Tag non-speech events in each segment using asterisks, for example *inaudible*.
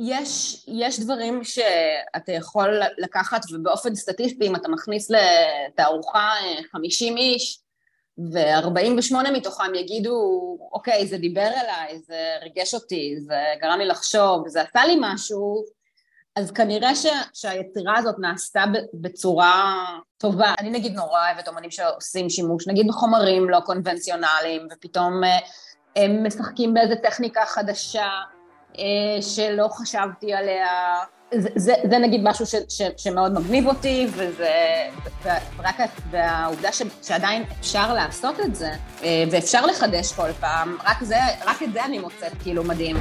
יש, יש דברים שאתה יכול לקחת ובאופן סטטיסטי אם אתה מכניס לתערוכה 50 איש ו-48 מתוכם יגידו אוקיי זה דיבר אליי, זה ריגש אותי, זה גרם לי לחשוב, זה עשה לי משהו אז כנראה ש, שהיצירה הזאת נעשתה בצורה טובה. אני נגיד נורא אוהבת אומנים שעושים שימוש נגיד בחומרים לא קונבנציונליים ופתאום אה, הם משחקים באיזה טכניקה חדשה אה, שלא חשבתי עליה. זה, זה, זה נגיד משהו ש, ש, שמאוד מגניב אותי, וזה, ורק והעובדה ש, שעדיין אפשר לעשות את זה, אה, ואפשר לחדש כל פעם, רק, זה, רק את זה אני מוצאת כאילו מדהים.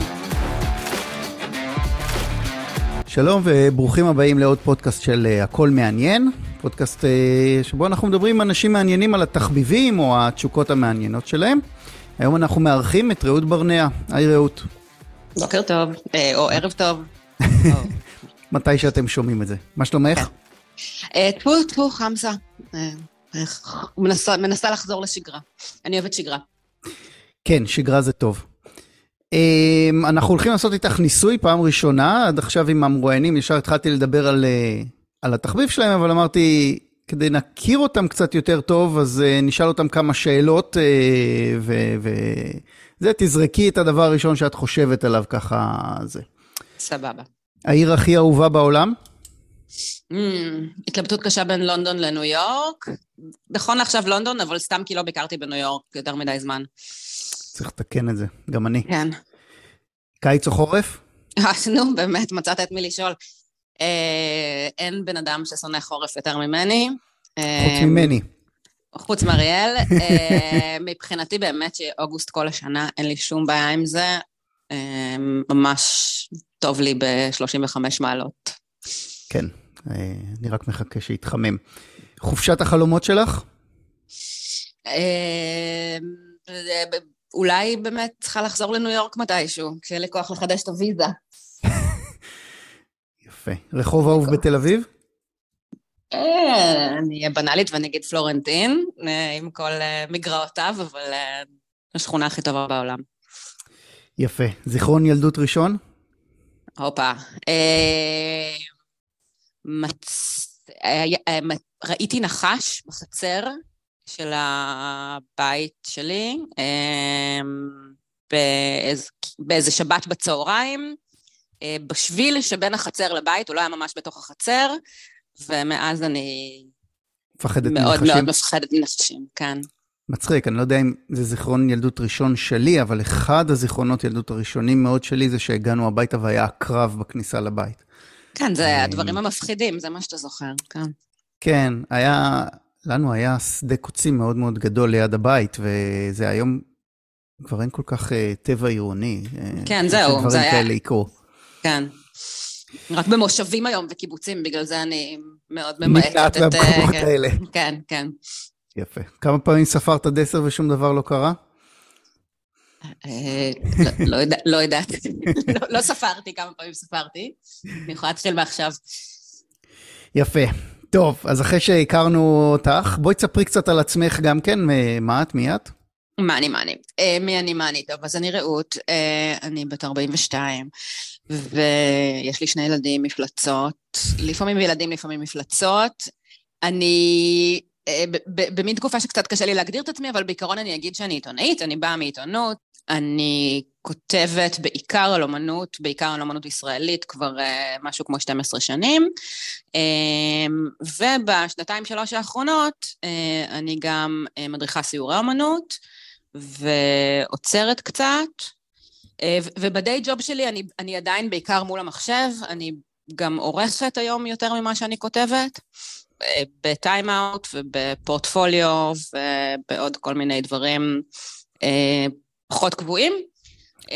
שלום וברוכים הבאים לעוד פודקאסט של uh, הכל מעניין, פודקאסט שבו אנחנו מדברים עם אנשים מעניינים על התחביבים או התשוקות המעניינות שלהם. היום אנחנו מארחים את רעות ברנע. היי רעות. בוקר טוב, אה, או ערב טוב. *laughs* מתי שאתם שומעים את זה. מה שלומך? טפו, טפו, חמסה. מנסה לחזור לשגרה. אני אוהבת שגרה. כן, שגרה זה טוב. אמ, אנחנו הולכים לעשות איתך ניסוי פעם ראשונה, עד עכשיו עם המרואיינים, ישר התחלתי לדבר על, אה, על התחביב שלהם, אבל אמרתי, כדי נכיר אותם קצת יותר טוב, אז נשאל אותם כמה שאלות, uh, וזה, תזרקי את הדבר הראשון שאת חושבת עליו ככה, זה. סבבה. העיר הכי אהובה בעולם? Mm, התלבטות קשה בין לונדון לניו יורק. נכון לעכשיו לונדון, אבל סתם כי לא ביקרתי בניו יורק יותר מדי זמן. צריך לתקן את זה, גם אני. כן. קיץ או חורף? נו, באמת, מצאת את מי לשאול. אה, אין בן אדם ששונא חורף יותר ממני. חוץ אה, ממני. חוץ מאריאל. אה, *laughs* מבחינתי באמת שאוגוסט כל השנה, אין לי שום בעיה עם זה. ממש טוב לי ב-35 מעלות. כן, אני רק מחכה שיתחמם. חופשת החלומות שלך? אולי באמת צריכה לחזור לניו יורק מתישהו, כשיהיה לי כוח לחדש את הוויזה. *laughs* יפה. רחוב אהוב בתל אביב? אה, אני אהיה בנאלית ואני אגיד פלורנטין, אה, עם כל אה, מגרעותיו, אבל השכונה הכי טובה בעולם. יפה. זיכרון ילדות ראשון? הופה. ראיתי נחש בחצר של הבית שלי באיזה שבת בצהריים. אה, בשביל שבין החצר לבית, הוא לא היה ממש בתוך החצר, ומאז אני... מפחדת מנחשים? מאוד מאוד מפחדת מנחשים, כן. מצחיק, אני לא יודע אם זה זיכרון ילדות ראשון שלי, אבל אחד הזיכרונות ילדות הראשונים מאוד שלי זה שהגענו הביתה והיה הקרב בכניסה לבית. כן, זה אה, הדברים המפחידים, זה מה שאתה זוכר, כן. כן, היה, לנו היה שדה קוצים מאוד מאוד גדול ליד הבית, וזה היום כבר אין כל כך uh, טבע עירוני. כן, זהו, זה היה... דברים כאלה יקרו. כן. רק במושבים היום וקיבוצים, בגלל זה אני מאוד ממעטת את... נקלט מהמקומות כן, האלה. כן, כן. יפה. כמה פעמים ספרת עד עשר ושום דבר לא קרה? אה, לא, לא יודעת, לא, לא ספרתי כמה פעמים ספרתי, אני יכולה להתחיל מעכשיו. יפה. טוב, אז אחרי שהכרנו אותך, בואי תספרי קצת על עצמך גם כן, מה את, מי את? מה אני, מה אני. אה, מי אני, מה אני. טוב, אז אני רעות, אה, אני בת 42, ויש לי שני ילדים, מפלצות, לפעמים ילדים, לפעמים מפלצות. אני אה, במין תקופה שקצת קשה לי להגדיר את עצמי, אבל בעיקרון אני אגיד שאני עיתונאית, אני באה מעיתונות, אני כותבת בעיקר על אומנות, בעיקר על אומנות ישראלית, כבר uh, משהו כמו 12 שנים. Um, ובשנתיים שלוש האחרונות uh, אני גם מדריכה סיורי אומנות ועוצרת קצת, ובדיי ג'וב שלי אני, אני עדיין בעיקר מול המחשב, אני גם עורכת היום יותר ממה שאני כותבת. בטיים-אאוט ובפורטפוליו ובעוד כל מיני דברים פחות קבועים.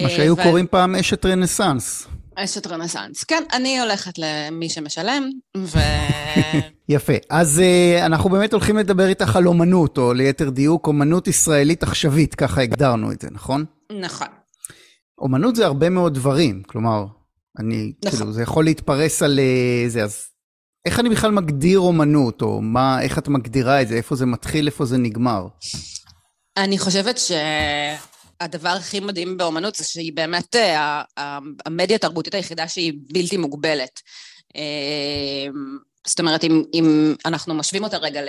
מה שהיו ו... קוראים פעם אשת רנסאנס. אשת רנסאנס. כן, אני הולכת למי שמשלם, ו... *laughs* יפה. אז uh, אנחנו באמת הולכים לדבר איתך על אומנות, או ליתר דיוק, אומנות ישראלית עכשווית, ככה הגדרנו את זה, נכון? נכון. אומנות זה הרבה מאוד דברים, כלומר, אני, נכון. כאילו, זה יכול להתפרס על אה, זה, אז איך אני בכלל מגדיר אומנות, או מה, איך את מגדירה את זה, איפה זה מתחיל, איפה זה נגמר? אני חושבת ש... הדבר הכי מדהים באומנות זה שהיא באמת אה, המדיה התרבותית היחידה שהיא בלתי מוגבלת. אה, זאת אומרת, אם, אם אנחנו משווים אותה רגע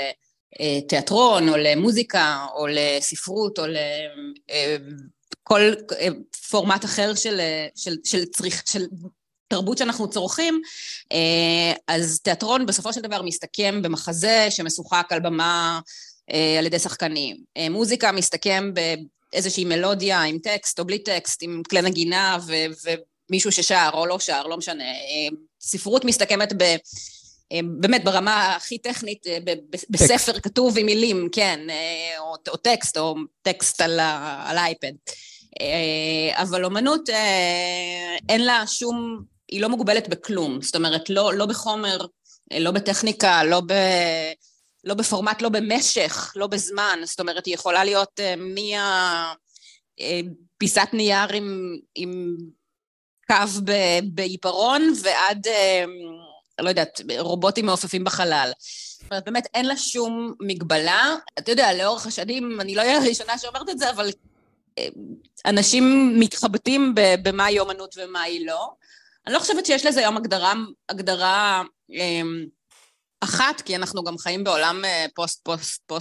לתיאטרון, או למוזיקה, או לספרות, או לכל פורמט אחר של, של, של, צריך, של תרבות שאנחנו צורכים, אז תיאטרון בסופו של דבר מסתכם במחזה שמשוחק על במה על ידי שחקנים. מוזיקה מסתכם איזושהי מלודיה עם טקסט או בלי טקסט, עם כלי נגינה ו- ומישהו ששר או לא שר, לא משנה. ספרות מסתכמת ב... באמת ברמה הכי טכנית, בספר טקסט. כתוב עם מילים, כן, או, או טקסט, או טקסט על, ה, על האייפד. אבל אומנות, אין לה שום, היא לא מוגבלת בכלום, זאת אומרת, לא, לא בחומר, לא בטכניקה, לא ב... לא בפורמט, לא במשך, לא בזמן, זאת אומרת, היא יכולה להיות אה, uh, נייר עם, עם קו בעיפרון ועד, לא יודעת, רובוטים מעופפים בחלל. זאת אומרת, באמת אין לה שום מגבלה. אתה יודע, לאורך השנים, אני לא אהיה הראשונה שאומרת את זה, אבל אנשים מתחבטים במה היא אומנות ומה היא לא. אני לא חושבת שיש לזה היום הגדרה, הגדרה אחת, כי אנחנו גם חיים בעולם אה,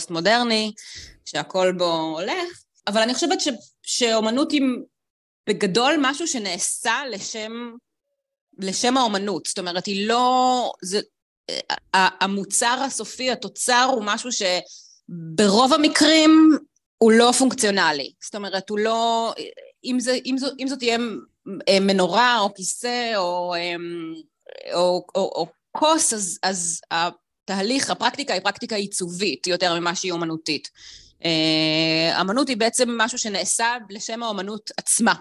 מודרני, שהכל בו הולך, אבל אני חושבת ש, שאומנות היא בגדול משהו שנעשה לשם, לשם האומנות. זאת אומרת, היא לא... זה, אה, המוצר הסופי, התוצר, הוא משהו שברוב המקרים הוא לא פונקציונלי. זאת אומרת, הוא לא... אם, זה, אם, זו, אם זאת תהיה אה, מנורה או כיסא או, או, או, או כוס, אז, אז התהליך, הפרקטיקה היא פרקטיקה עיצובית יותר ממה שהיא אומנותית. אה, אמנות היא בעצם משהו שנעשה לשם האומנות עצמה,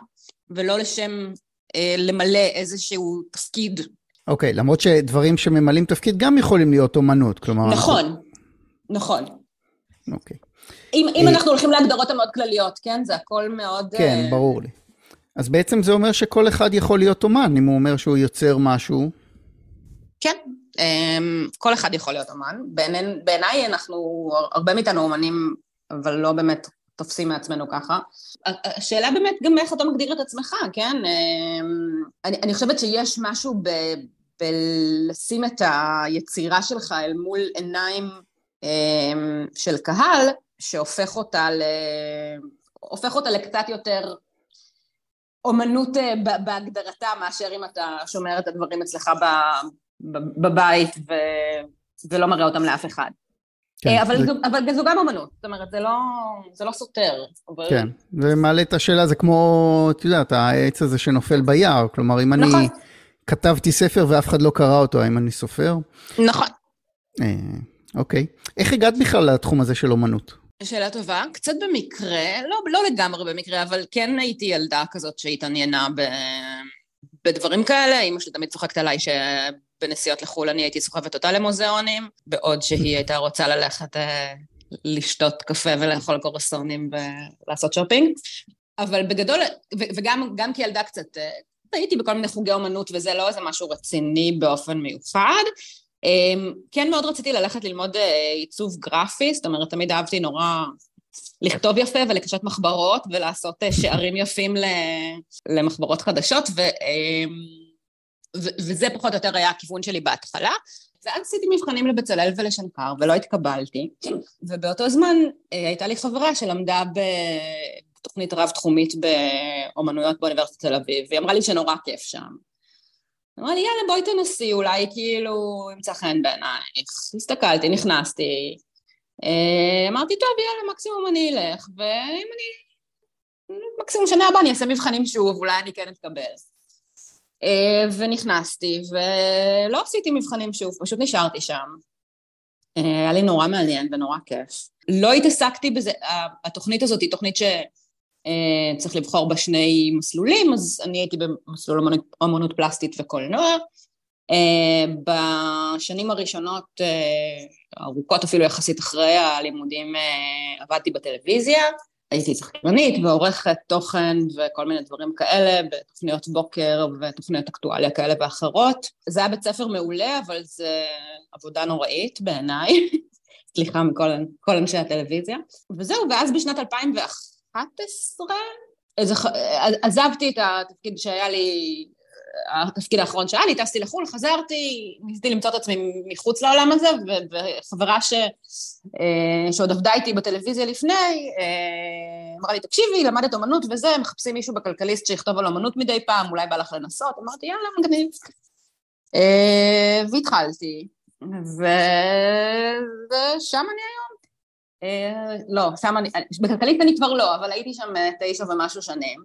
ולא לשם אה, למלא איזשהו תפקיד. אוקיי, okay, למרות שדברים שממלאים תפקיד גם יכולים להיות אומנות, כלומר... נכון, אנחנו... נכון. אוקיי. Okay. אם, אם אה, אנחנו הולכים להגדרות המאוד כלליות, כן? זה הכל מאוד... כן, uh... ברור לי. אז בעצם זה אומר שכל אחד יכול להיות אומן, אם הוא אומר שהוא יוצר משהו. כן, אמ, כל אחד יכול להיות אומן. בעיניי אנחנו, הרבה מאיתנו אומנים, אבל לא באמת תופסים מעצמנו ככה. השאלה באמת גם איך אתה מגדיר את עצמך, כן? אמ, אני, אני חושבת שיש משהו ב, בלשים את היצירה שלך אל מול עיניים אמ, של קהל, שהופך אותה ל... הופך אותה לקצת יותר אומנות אה, בהגדרתה מאשר אם אתה שומר את הדברים אצלך בבית ו... ולא מראה אותם לאף אחד. כן, אבל, זה... זו, אבל זו גם אמנות, זאת אומרת, זה לא, זה לא סותר. אבל... כן, זה מעלה את השאלה, זה כמו, את יודעת, העץ הזה שנופל ביער, כלומר, אם נכון. אני כתבתי ספר ואף אחד לא קרא אותו, האם אני סופר? נכון. אה, אוקיי. איך הגעת בכלל לתחום הזה של אומנות? שאלה טובה, קצת במקרה, לא, לא לגמרי במקרה, אבל כן הייתי ילדה כזאת שהתעניינה ב... בדברים כאלה, אמא שלי תמיד צוחקת עליי שבנסיעות לחו"ל אני הייתי סוחבת אותה למוזיאונים, בעוד שהיא הייתה רוצה ללכת אה, לשתות קפה ולאכול קורסונים ולעשות שופינג. אבל בגדול, וגם כילדה קצת, אה, הייתי בכל מיני חוגי אומנות וזה לא איזה משהו רציני באופן מיוחד. אה, כן מאוד רציתי ללכת ללמוד אה, עיצוב גרפי, זאת אומרת, תמיד אהבתי נורא לכתוב יפה ולקשט מחברות ולעשות אה, שערים יפים למחברות חדשות, אמ, ו, וזה פחות או יותר היה הכיוון שלי בהתחלה. ואז עשיתי מבחנים לבצלאל ולשנקר ולא התקבלתי, ובאותו זמן אה, הייתה לי חברה שלמדה בתוכנית רב-תחומית באומנויות באוניברסיטת תל אביב, והיא אמרה לי שנורא כיף שם. אמרה לי, יאללה, בואי תנסי, אולי כאילו ימצא חן בעינייך. הסתכלתי, נכנסתי, אה, אמרתי, טוב, יאללה, מקסימום אני אלך, ואם אני... מקסימום שנה הבאה אני אעשה מבחנים שוב, אולי אני כן אתקבל. אה, ונכנסתי, ולא עשיתי מבחנים שוב, פשוט נשארתי שם. אה, היה לי נורא מעניין ונורא כיף. לא התעסקתי בזה, התוכנית הזאת היא תוכנית שצריך לבחור בה שני מסלולים, אז אני הייתי במסלול אמנות פלסטית וקולנוע. בשנים הראשונות ארוכות אפילו יחסית אחרי הלימודים אה, עבדתי בטלוויזיה, הייתי שחקנית ועורכת תוכן וכל מיני דברים כאלה בתוכניות בוקר ותוכניות אקטואליה כאלה ואחרות. זה היה בית ספר מעולה, אבל זה עבודה נוראית בעיניי, *laughs* סליחה מכל אנשי הטלוויזיה. וזהו, ואז בשנת 2011 איזה, עזבתי את התפקיד שהיה לי, התפקיד האחרון שהיה לי, טסתי לחו"ל, חזרתי, ניסיתי למצוא את עצמי מחוץ לעולם הזה, וחברה ש, אה, שעוד עבדה איתי בטלוויזיה לפני, אה, אמרה לי, תקשיבי, למדת אומנות וזה, מחפשים מישהו בכלכליסט שיכתוב על אומנות מדי פעם, אולי בא לך לנסות, אמרתי, יאללה, מגניב. והתחלתי. ושם אני היום. אה, לא, שם אני, בכלכלית אני כבר לא, אבל הייתי שם אה, תשע ומשהו שנים.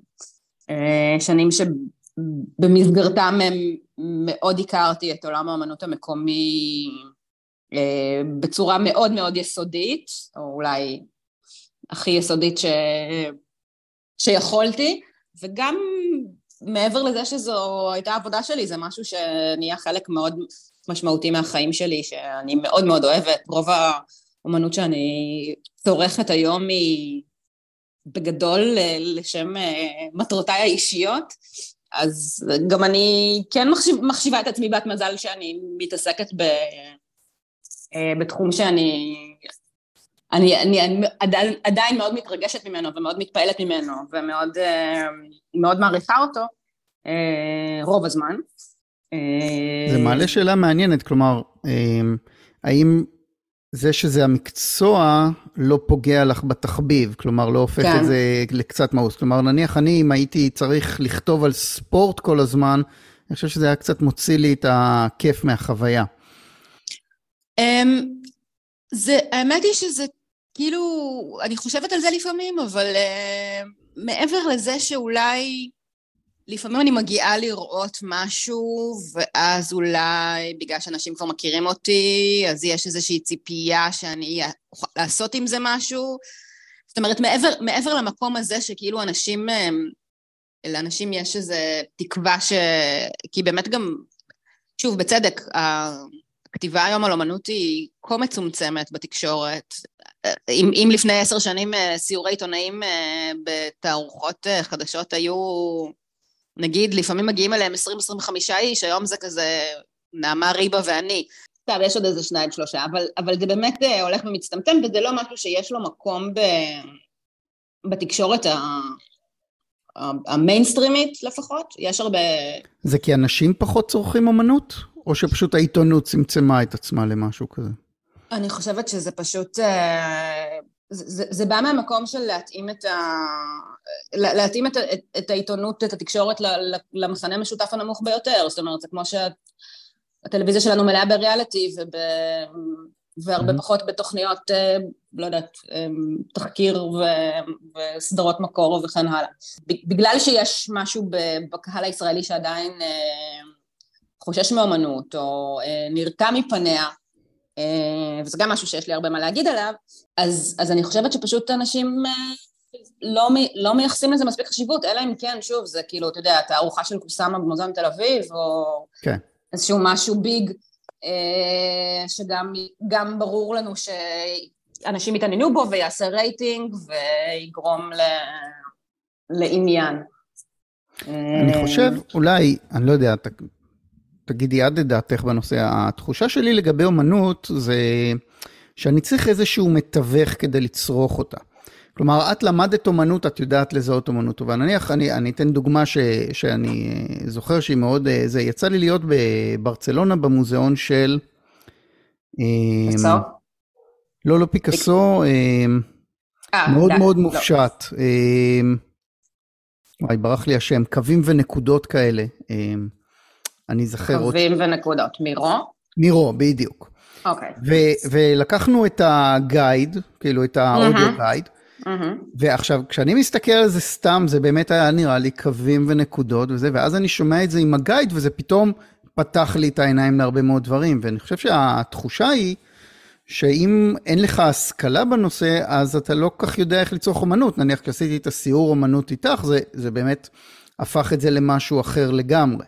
אה, שנים שבמסגרתם מאוד הכרתי את עולם האמנות המקומי בצורה מאוד מאוד יסודית, או אולי הכי יסודית ש... שיכולתי, וגם מעבר לזה שזו הייתה עבודה שלי, זה משהו שנהיה חלק מאוד משמעותי מהחיים שלי, שאני מאוד מאוד אוהבת. רוב האומנות שאני צורכת היום היא בגדול לשם אה, מטרותיי האישיות, אז גם אני כן מחשיב, מחשיבה את עצמי בת מזל שאני מתעסקת ב, אה, בתחום שאני אני, אני, אני עדיין, עדיין מאוד מתרגשת ממנו ומאוד מתפעלת ממנו ומאוד אה, מאוד מעריכה אותו רוב הזמן. זה מעלה שאלה מעניינת, כלומר, האם זה שזה המקצוע לא פוגע לך בתחביב, כלומר לא הופך כן. את זה לקצת מאוס. כלומר, נניח אני, אם הייתי צריך לכתוב על ספורט כל הזמן, אני חושב שזה היה קצת מוציא לי את הכיף מהחוויה. Um, זה, האמת היא שזה כאילו, אני חושבת על זה לפעמים, אבל uh, מעבר לזה שאולי לפעמים אני מגיעה לראות משהו, ואז אולי בגלל שאנשים כבר מכירים אותי, אז יש איזושהי ציפייה שאני אוכל לעשות עם זה משהו. זאת אומרת, מעבר, מעבר למקום הזה שכאילו אנשים, לאנשים יש איזו תקווה ש... כי באמת גם, שוב, בצדק, הכתיבה היום על אומנות היא כה מצומצמת בתקשורת. אם, אם לפני עשר שנים אה, סיורי עיתונאים אה, בתערוכות אה, חדשות היו נגיד, לפעמים מגיעים אליהם 20-25 איש, היום זה כזה נעמה ריבה ואני. טוב, יש עוד איזה שניים, שלושה, אבל, אבל זה באמת אה, הולך ומצטמצם, וזה לא משהו שיש לו מקום ב, בתקשורת ה... המיינסטרימית לפחות, יש הרבה... זה כי אנשים פחות צורכים אמנות? או שפשוט העיתונות צמצמה את עצמה למשהו כזה? אני חושבת שזה פשוט... אה, זה, זה בא מהמקום של להתאים את, ה, להתאים את, את, את העיתונות, את התקשורת למחנה המשותף הנמוך ביותר, זאת אומרת, זה כמו שהטלוויזיה שלנו מלאה בריאליטי וב, והרבה mm-hmm. פחות בתוכניות, אה, לא יודעת, אה, תחקיר ו, וסדרות מקור וכן הלאה. בגלל שיש משהו בקהל הישראלי שעדיין אה, חושש מאומנות או נרתע מפניה, וזה גם משהו שיש לי הרבה מה להגיד עליו, אז, אז אני חושבת שפשוט אנשים אה, לא, לא מייחסים לזה מספיק חשיבות, אלא אם כן, שוב, זה כאילו, אתה יודע, התערוכה של קוסאמה במוזיאון תל אביב, או כן. איזשהו משהו ביג, אה, שגם ברור לנו שאנשים יתעניינו בו ויעשה רייטינג ויגרום ל, לעניין. אני חושב, אולי, אני לא יודע, תגידי עד את דעתך בנושא. התחושה שלי לגבי אומנות זה שאני צריך איזשהו מתווך כדי לצרוך אותה. כלומר, את למדת אומנות, את יודעת לזהות אומנות טובה. נניח, אני, אני אתן דוגמה ש, שאני זוכר שהיא מאוד... זה יצא לי להיות בברצלונה במוזיאון של... פיקאסו? לא, לא פיקאסו, אה, מאוד דה, מאוד לא. מופשט. וואי, ברח לי השם, קווים ונקודות כאלה. אני זוכר עוד... קווים ונקודות. מירו? מירו, בדיוק. אוקיי. ולקחנו את הגייד, כאילו את האודיו גייד, ועכשיו, כשאני מסתכל על זה סתם, זה באמת היה נראה לי קווים ונקודות וזה, ואז אני שומע את זה עם הגייד, וזה פתאום פתח לי את העיניים להרבה מאוד דברים, ואני חושב שהתחושה היא, שאם אין לך השכלה בנושא, אז אתה לא כל כך יודע איך לצרוך אומנות. נניח כשעשיתי את הסיור אומנות איתך, זה, זה באמת הפך את זה למשהו אחר לגמרי.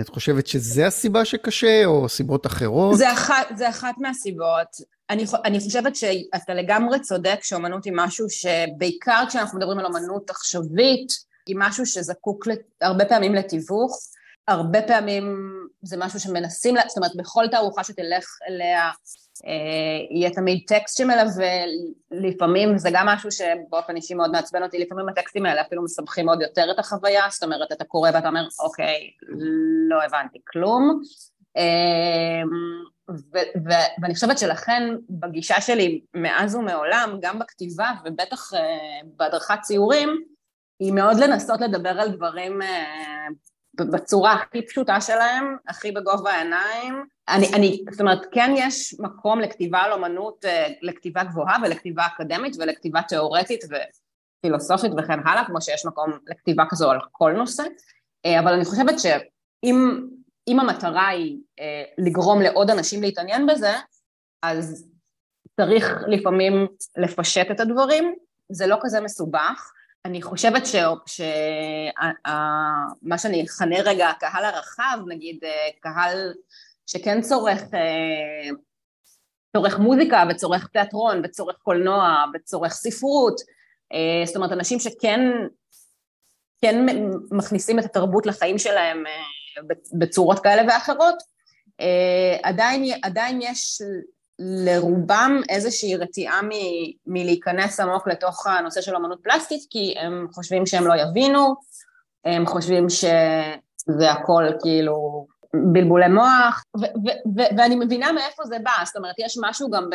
את חושבת שזה הסיבה שקשה, או סיבות אחרות? זה אחת, זה אחת מהסיבות. אני, אני חושבת שאתה לגמרי צודק שאומנות היא משהו שבעיקר כשאנחנו מדברים על אומנות עכשווית, היא משהו שזקוק הרבה פעמים לתיווך. הרבה פעמים זה משהו שמנסים, זאת אומרת, בכל תערוכה שתלך אליה, יהיה תמיד טקסט שמלווה, לפעמים זה גם משהו שבאופן אישי מאוד מעצבן אותי, לפעמים הטקסטים האלה אפילו מסבכים עוד יותר את החוויה, זאת אומרת, אתה קורא ואתה אומר, אוקיי, לא הבנתי כלום. אה, ו- ו- ואני חושבת שלכן בגישה שלי מאז ומעולם, גם בכתיבה ובטח uh, בהדרכת ציורים, היא מאוד לנסות לדבר על דברים uh, בצורה הכי פשוטה שלהם, הכי בגובה העיניים. אני, אני, זאת אומרת, כן יש מקום לכתיבה על אומנות, uh, לכתיבה גבוהה ולכתיבה אקדמית ולכתיבה תיאורטית ופילוסופית וכן הלאה, כמו שיש מקום לכתיבה כזו על כל נושא, uh, אבל אני חושבת שאם אם המטרה היא אה, לגרום לעוד אנשים להתעניין בזה, אז צריך לפעמים לפשט את הדברים, זה לא כזה מסובך. אני חושבת שמה שאני אכנה רגע הקהל הרחב, נגיד אה, קהל שכן צורך, אה, צורך מוזיקה וצורך תיאטרון וצורך קולנוע וצורך ספרות, אה, זאת אומרת אנשים שכן כן מכניסים את התרבות לחיים שלהם בצורות כאלה ואחרות, עדיין, עדיין יש לרובם איזושהי רתיעה מ, מלהיכנס עמוק לתוך הנושא של אמנות פלסטית, כי הם חושבים שהם לא יבינו, הם חושבים שזה הכל כאילו בלבולי מוח, ו- ו- ו- ואני מבינה מאיפה זה בא, זאת אומרת יש משהו גם ב...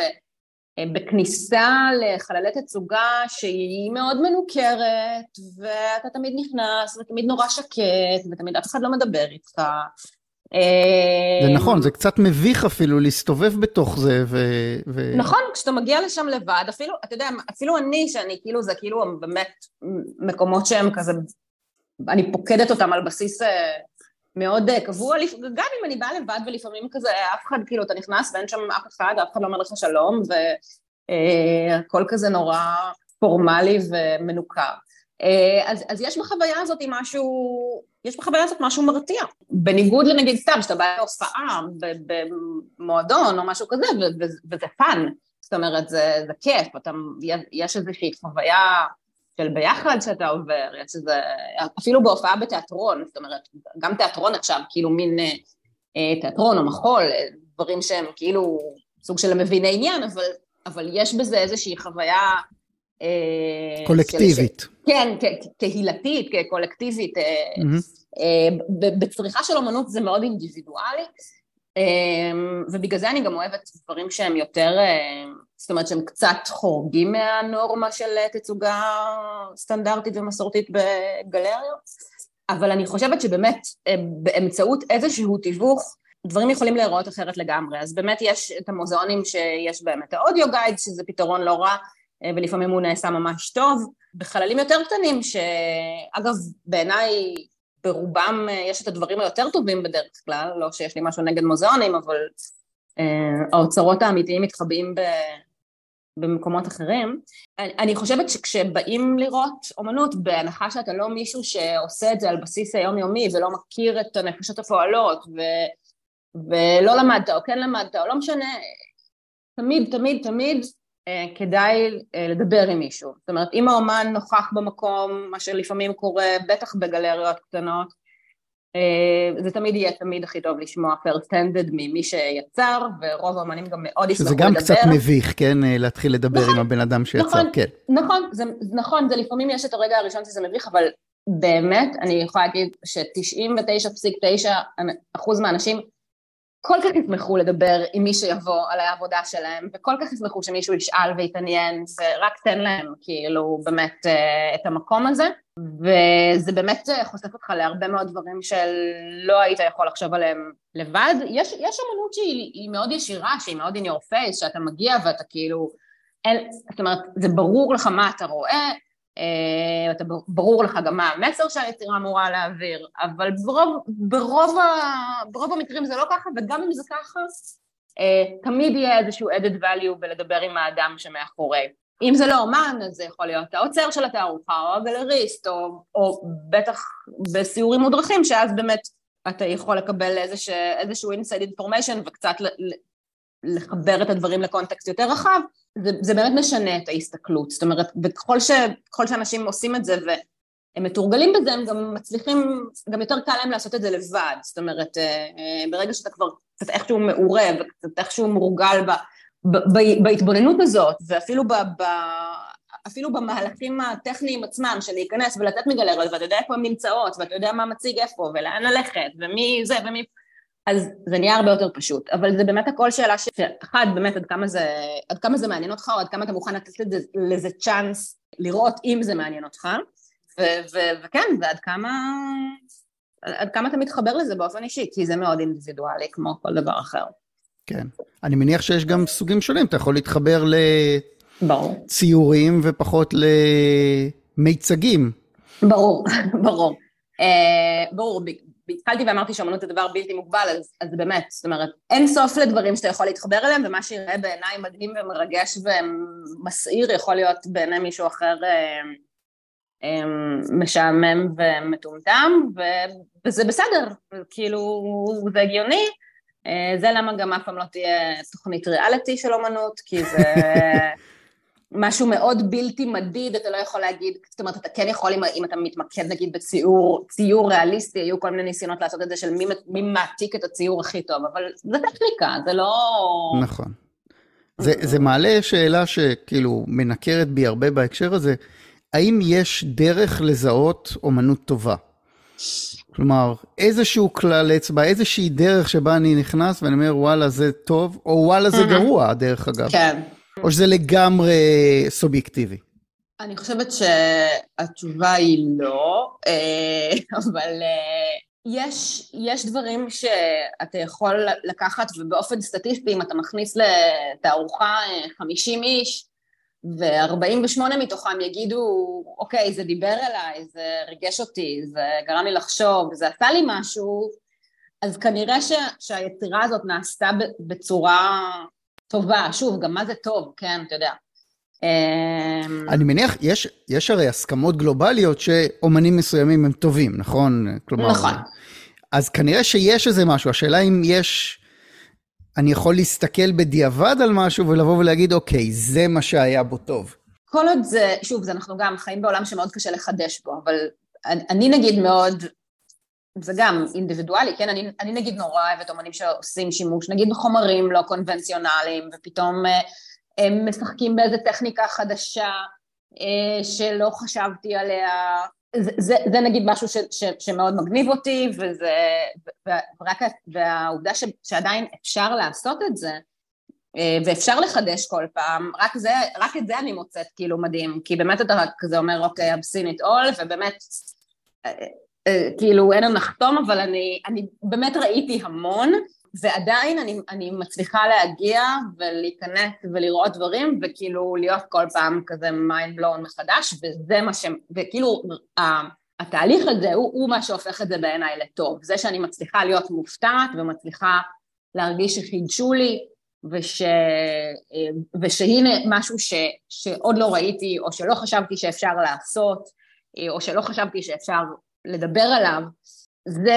בכניסה לחללי תצוגה שהיא מאוד מנוכרת ואתה תמיד נכנס ותמיד נורא שקט ותמיד אף אחד לא מדבר איתך. זה נכון, זה קצת מביך אפילו להסתובב בתוך זה ו... ו... נכון, כשאתה מגיע לשם לבד, אפילו, אתה יודע, אפילו אני, שאני כאילו, זה כאילו באמת מקומות שהם כזה, אני פוקדת אותם על בסיס אה, מאוד אה, קבוע, גם אם אני באה לבד ולפעמים כזה אף אחד, כאילו אתה נכנס ואין שם אף אחד, אף אחד לא אומר לך שלום והכל אה, כזה נורא פורמלי ומנוכר. אז, אז יש בחוויה הזאת משהו, יש בחוויה הזאת משהו מרתיע. בניגוד לנגיד סתם, שאתה בא להופעה במועדון או משהו כזה, וזה fun, זאת אומרת, זה, זה כיף, אתה, יש איזושהי חוויה של ביחד שאתה עובר, יש איזה, אפילו בהופעה בתיאטרון, זאת אומרת, גם תיאטרון עכשיו, כאילו מין אה, אה תיאטרון או מחול, אה, דברים שהם כאילו סוג של מביני עניין, אבל, אבל יש בזה איזושהי חוויה... אה, קולקטיבית. של, כן, קהילתית, קולקטיבית. Mm-hmm. אה, בצריכה של אומנות זה מאוד אינדיבידואלי, ובגלל זה אני גם אוהבת דברים שהם יותר, אה, זאת אומרת שהם קצת חורגים מהנורמה של תצוגה סטנדרטית ומסורתית בגלריות, אבל אני חושבת שבאמת אה, באמצעות איזשהו תיווך דברים יכולים להיראות אחרת לגמרי, אז באמת יש את המוזיאונים שיש בהם את האודיו גייד, שזה פתרון לא רע, אה, ולפעמים הוא נעשה ממש טוב, בחללים יותר קטנים, שאגב בעיניי ברובם אה, יש את הדברים היותר טובים בדרך כלל, לא שיש לי משהו נגד מוזיאונים, אבל אה, האוצרות האמיתיים מתחבאים ב... במקומות אחרים. אני, אני חושבת שכשבאים לראות אומנות, בהנחה שאתה לא מישהו שעושה את זה על בסיס היומיומי ולא מכיר את הנפשות הפועלות ו, ולא למדת או כן למדת או לא משנה, תמיד, תמיד, תמיד אה, כדאי אה, לדבר עם מישהו. זאת אומרת, אם האומן נוכח במקום, מה שלפעמים קורה, בטח בגלריות קטנות, אה, זה תמיד יהיה תמיד הכי טוב לשמוע פרסטנדד ממי שיצר, ורוב האמנים גם מאוד ישמחו לדבר. שזה גם קצת מביך, כן? להתחיל לדבר נכון, עם הבן אדם שיצר, נכון, כן. נכון, זה, נכון, זה לפעמים יש את הרגע הראשון שזה מביך, אבל באמת, אני יכולה להגיד ש-99.9 אחוז מהאנשים כל כך ישמחו לדבר עם מי שיבוא על העבודה שלהם, וכל כך ישמחו שמישהו ישאל ויתעניין, ורק תן להם כאילו באמת אה, את המקום הזה, וזה באמת אה, חושף אותך להרבה מאוד דברים שלא היית יכול לחשוב עליהם לבד. יש, יש אמנות שהיא מאוד ישירה, שהיא מאוד in your face, שאתה מגיע ואתה כאילו, אין, זאת אומרת, זה ברור לך מה אתה רואה, אה, אתה ברור לך גם מה המסר שהיצירה אמורה להעביר, אבל ברוב, ברוב, ברוב המקרים זה לא ככה, וגם אם זה ככה, אה, תמיד יהיה איזשהו added value בלדבר עם האדם שמאחורי. אם זה לא אומן, אז זה יכול להיות האוצר של התערוכה, או הגלריסט, או, או בטח בסיורים מודרכים, שאז באמת אתה יכול לקבל איזשהו, איזשהו inside information וקצת לחבר את הדברים לקונטקסט יותר רחב, זה, זה באמת משנה את ההסתכלות, זאת אומרת, וככל שאנשים עושים את זה הם מתורגלים בזה, הם גם מצליחים, גם יותר קל להם לעשות את זה לבד. זאת אומרת, ברגע שאתה כבר קצת איכשהו מעורב, וקצת איכשהו מורגל ב, ב, ב, בהתבוננות הזאת, ואפילו ב, ב, אפילו במהלכים הטכניים עצמם של להיכנס ולתת מגלריות, ואתה יודע איפה הן נמצאות, ואתה יודע מה מציג איפה, ולאן ללכת, ומי זה ומי... אז זה נהיה הרבה יותר פשוט. אבל זה באמת הכל שאלה ש... אחד, באמת עד כמה זה, עד כמה זה מעניין אותך, או עד כמה אתה מוכן לתת לזה, לזה צ'אנס לראות אם זה מעניין אותך, ו- ו- וכן, ועד כמה... עד כמה אתה מתחבר לזה באופן אישי, כי זה מאוד אינדיבידואלי, כמו כל דבר אחר. כן. אני מניח שיש גם סוגים שונים, אתה יכול להתחבר. לציורים ופחות למיצגים. ברור, *laughs* ברור. Uh, ברור, התחלתי ואמרתי שאמנות זה דבר בלתי מוגבל, אז, אז באמת, זאת אומרת, אין סוף לדברים שאתה יכול להתחבר אליהם, ומה שיראה בעיניי מדהים ומרגש ומסעיר יכול להיות בעיני מישהו אחר uh, um, משעמם ומטומטם, ו, וזה בסדר, כאילו, זה הגיוני. Uh, זה למה גם אף פעם לא תהיה תוכנית ריאליטי של אומנות, כי זה... *laughs* משהו מאוד בלתי מדיד, אתה לא יכול להגיד, זאת אומרת, אתה כן יכול, אם, אם אתה מתמקד נגיד בציור, ציור ריאליסטי, היו כל מיני ניסיונות לעשות את זה של מי, מי מעתיק את הציור הכי טוב, אבל זה טכניקה, זה לא... נכון. זה, זה מעלה שאלה שכאילו מנקרת בי הרבה בהקשר הזה, האם יש דרך לזהות אומנות טובה? כלומר, איזשהו כלל אצבע, איזושהי דרך שבה אני נכנס ואני אומר, וואלה, זה טוב, או וואלה, זה גרוע, דרך אגב. כן. או שזה לגמרי סובייקטיבי? אני חושבת שהתשובה היא לא, אה, אבל אה, יש, יש דברים שאתה יכול לקחת ובאופן סטטיסטי, אם אתה מכניס לתערוכה 50 אה, איש, ו-48 מתוכם יגידו, אוקיי, זה דיבר אליי, זה ריגש אותי, זה גרם לי לחשוב, זה עשה לי משהו, אז כנראה ש, שהיצירה הזאת נעשתה בצורה טובה, שוב, גם מה זה טוב, כן, אתה יודע. אמ, אני מניח, יש, יש הרי הסכמות גלובליות שאומנים מסוימים הם טובים, נכון? כלומר, נכון. אז כנראה שיש איזה משהו, השאלה אם יש, אני יכול להסתכל בדיעבד על משהו ולבוא ולהגיד, אוקיי, זה מה שהיה בו טוב. כל עוד זה, שוב, זה אנחנו גם חיים בעולם שמאוד קשה לחדש בו, אבל אני, אני נגיד מאוד זה גם אינדיבידואלי, כן? אני, אני נגיד נורא אוהבת אומנים שעושים שימוש, נגיד בחומרים לא קונבנציונליים, ופתאום אה, הם משחקים באיזה טכניקה חדשה אה, שלא חשבתי עליה. זה, זה, זה נגיד משהו ש, ש, שמאוד מגניב אותי, וזה, ורק, והעובדה ש, שעדיין אפשר לעשות את זה, אה, ואפשר לחדש כל פעם, רק, זה, רק את זה אני מוצאת כאילו מדהים, כי באמת אתה כזה אומר, אוקיי, I've seen it all, ובאמת כאילו אין לנו נחתום, אבל אני, אני באמת ראיתי המון, ועדיין אני, אני מצליחה להגיע ולהיכנס ולראות דברים, וכאילו להיות כל פעם כזה mind blown מחדש, וזה מה ש... וכאילו התהליך הזה הוא, הוא מה שהופך את זה בעיניי לטוב. זה שאני מצליחה להיות מופתעת ומצליחה להרגיש שחידשו לי, וש, אה, ושהנה משהו ש, שעוד לא ראיתי, או שלא חשבתי שאפשר לעשות, אה, או שלא חשבתי שאפשר לדבר עליו, זה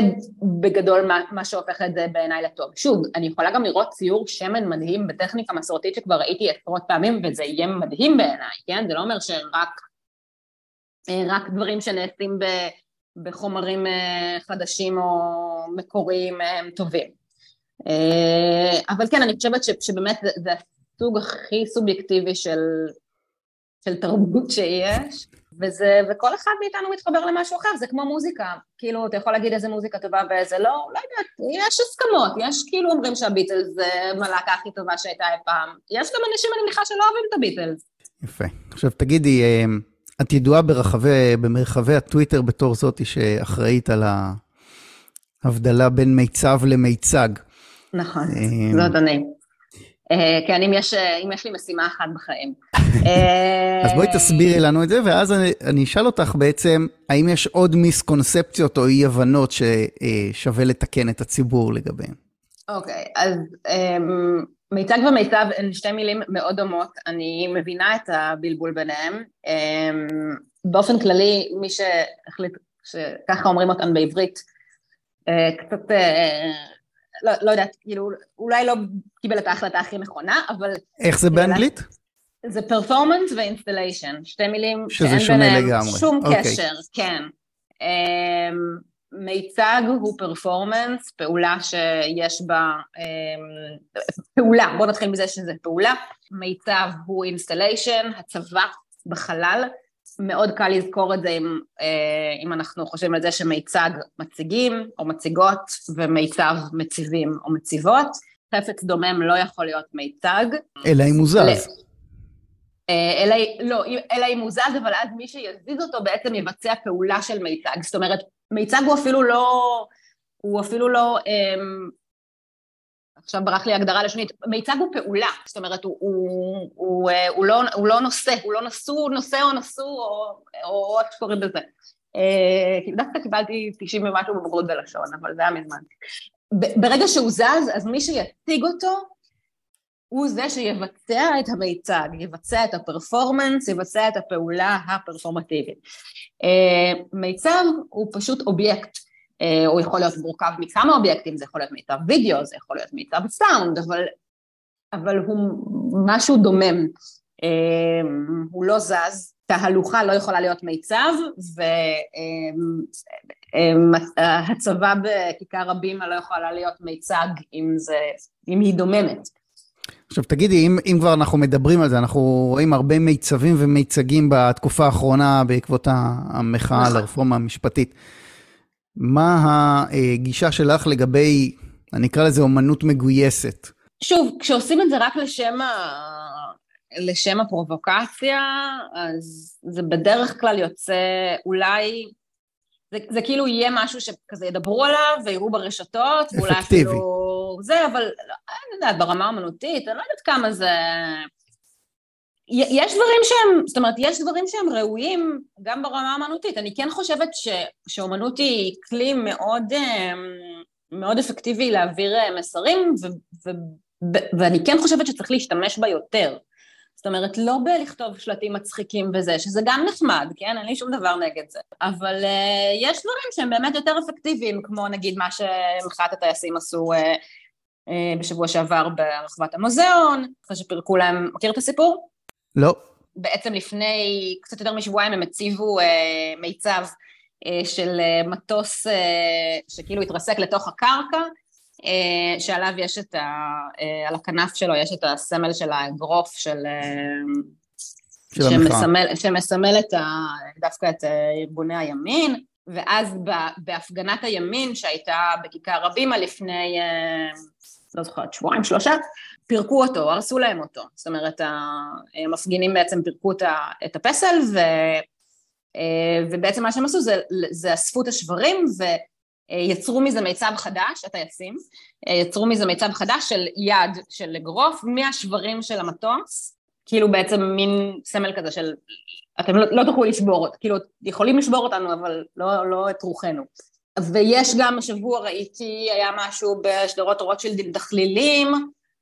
בגדול מה, מה שהופך את זה בעיניי לטוב. שוב, אני יכולה גם לראות ציור שמן מדהים בטכניקה מסורתית שכבר ראיתי עשרות פעמים וזה יהיה מדהים בעיניי, כן? זה לא אומר שרק רק דברים שנעשים ב, בחומרים אה, חדשים או מקוריים אה, הם טובים. אה, אבל כן, אני חושבת ש, שבאמת זה, זה הסוג הכי סובייקטיבי של, של תרבות שיש. וזה, וכל אחד מאיתנו מתחבר למשהו אחר, זה כמו מוזיקה, כאילו אתה יכול להגיד איזה מוזיקה טובה ואיזה לא, לא יודעת, יש הסכמות, יש כאילו אומרים שהביטלס זה מלהקה הכי טובה שהייתה אי פעם, יש גם אנשים אני מניחה שלא אוהבים את הביטלס. יפה. עכשיו תגידי, אה, את ידועה ברחבי, במרחבי הטוויטר בתור זאתי שאחראית על ההבדלה בין מיצב למיצג. נכון, אה, זאת אני. אה, כן, אם יש, אה, אם יש לי משימה אחת בחיים. *laughs* אז בואי תסבירי לנו את זה, ואז אני, אני אשאל אותך בעצם, האם יש עוד מיסקונספציות או אי-הבנות ששווה לתקן את הציבור לגביהן? אוקיי, okay, אז um, מיצג ומיצב הן שתי מילים מאוד דומות, אני מבינה את הבלבול ביניהם. Um, באופן כללי, מי שהחליט שככה אומרים אותן בעברית, uh, קצת... Uh, לא, לא יודעת, כאילו, אולי לא קיבל את ההחלטה הכי נכונה, אבל... איך זה באנגלית? זה performance ו installation, שתי מילים שאין ביניהם שום okay. אוקיי. קשר, כן. Um, מיצג הוא performance, פעולה שיש בה, um, פעולה, בואו נתחיל מזה שזה פעולה, מיצב הוא installation, הצבה בחלל, מאוד קל לזכור את זה אם, uh, אם אנחנו חושבים על זה שמיצג מציגים או מציגות ומיצב מציבים או מציבות, חפץ דומם לא יכול להיות מיצג. אלא אם הוא זז. אה, אלא, לא, אלא אם הוא זז, אבל אז מי שיזיז אותו בעצם יבצע פעולה של מיצג. זאת אומרת, מיצג הוא אפילו לא, הוא אפילו לא, אמ, עכשיו ברח לי הגדרה לשונית, מיצג הוא פעולה, זאת אומרת, הוא, הוא, הוא, אה, הוא, לא, הוא לא נושא, הוא לא נשוא, נושא או נשוא, או, או איך שקוראים לזה. אה, דווקא קיבלתי 90 ומשהו בבגרות בלשון, אבל זה היה מזמן. ברגע שהוא זז, אז מי שיציג אותו, הוא זה שיבצע את המיצג, יבצע את הפרפורמנס, יבצע את הפעולה הפרפורמטיבית. אה, מיצג הוא פשוט אובייקט, הוא יכול להיות מורכב מכמה אובייקטים, זה יכול להיות מיצב וידאו, זה יכול להיות מיצב סאונד, אבל, אבל הוא משהו דומם, אה, הוא לא זז, תהלוכה לא יכולה להיות מיצב, והצבה בכיכר הבימה לא יכולה להיות מיצג אם, זה, אם היא דוממת. עכשיו תגידי, אם, אם כבר אנחנו מדברים על זה, אנחנו רואים הרבה מיצבים ומיצגים בתקופה האחרונה בעקבות המחאה על נכון. הרפורמה המשפטית. מה הגישה שלך לגבי, אני אקרא לזה אומנות מגויסת? שוב, כשעושים את זה רק לשם, ה... לשם הפרובוקציה, אז זה בדרך כלל יוצא אולי זה, זה כאילו יהיה משהו שכזה ידברו עליו ויראו ברשתות, ואולי אפילו... זה, אבל לא, אני יודעת, ברמה האמנותית, אני לא יודעת כמה זה... יש דברים שהם, זאת אומרת, יש דברים שהם ראויים גם ברמה האמנותית. אני כן חושבת ש, שאומנות היא כלי מאוד, אמ, מאוד אפקטיבי להעביר אה, מסרים, ו, ו, ו, ואני כן חושבת שצריך להשתמש בה יותר. זאת אומרת, לא בלכתוב שלטים מצחיקים וזה, שזה גם נחמד, כן? אין לי שום דבר נגד זה. אבל uh, יש דברים שהם באמת יותר אפקטיביים, כמו נגיד מה שמחאת הטייסים עשו uh, uh, בשבוע שעבר ברחבת המוזיאון, אחרי שפירקו להם, מכיר את הסיפור? לא. בעצם לפני קצת יותר משבועיים הם הציבו uh, מיצב uh, של uh, מטוס uh, שכאילו התרסק לתוך הקרקע, אה, שעליו יש את ה... אה, על הכנף שלו יש את הסמל של האגרוף של... אה, של שמסמל, שמסמל את ה, דווקא את ארגוני הימין, ואז בהפגנת הימין שהייתה בכיכר רבימה לפני, לא זוכרת, שבועיים, שלושה, פירקו אותו, הרסו להם אותו. זאת אומרת, המפגינים בעצם פירקו את הפסל, ו, ובעצם מה שהם עשו זה, זה אספו את השברים, ו... אה, יצרו מזה מיצב חדש, הטייסים, אה, יצרו מזה מיצב חדש של יד של אגרוף מהשברים של המטוס, כאילו בעצם מין סמל כזה של אתם לא, לא תוכלו לשבור, כאילו יכולים לשבור אותנו אבל לא, לא את רוחנו. ויש גם השבוע ראיתי, היה משהו בשדרות רוטשילד עם דחלילים, אה,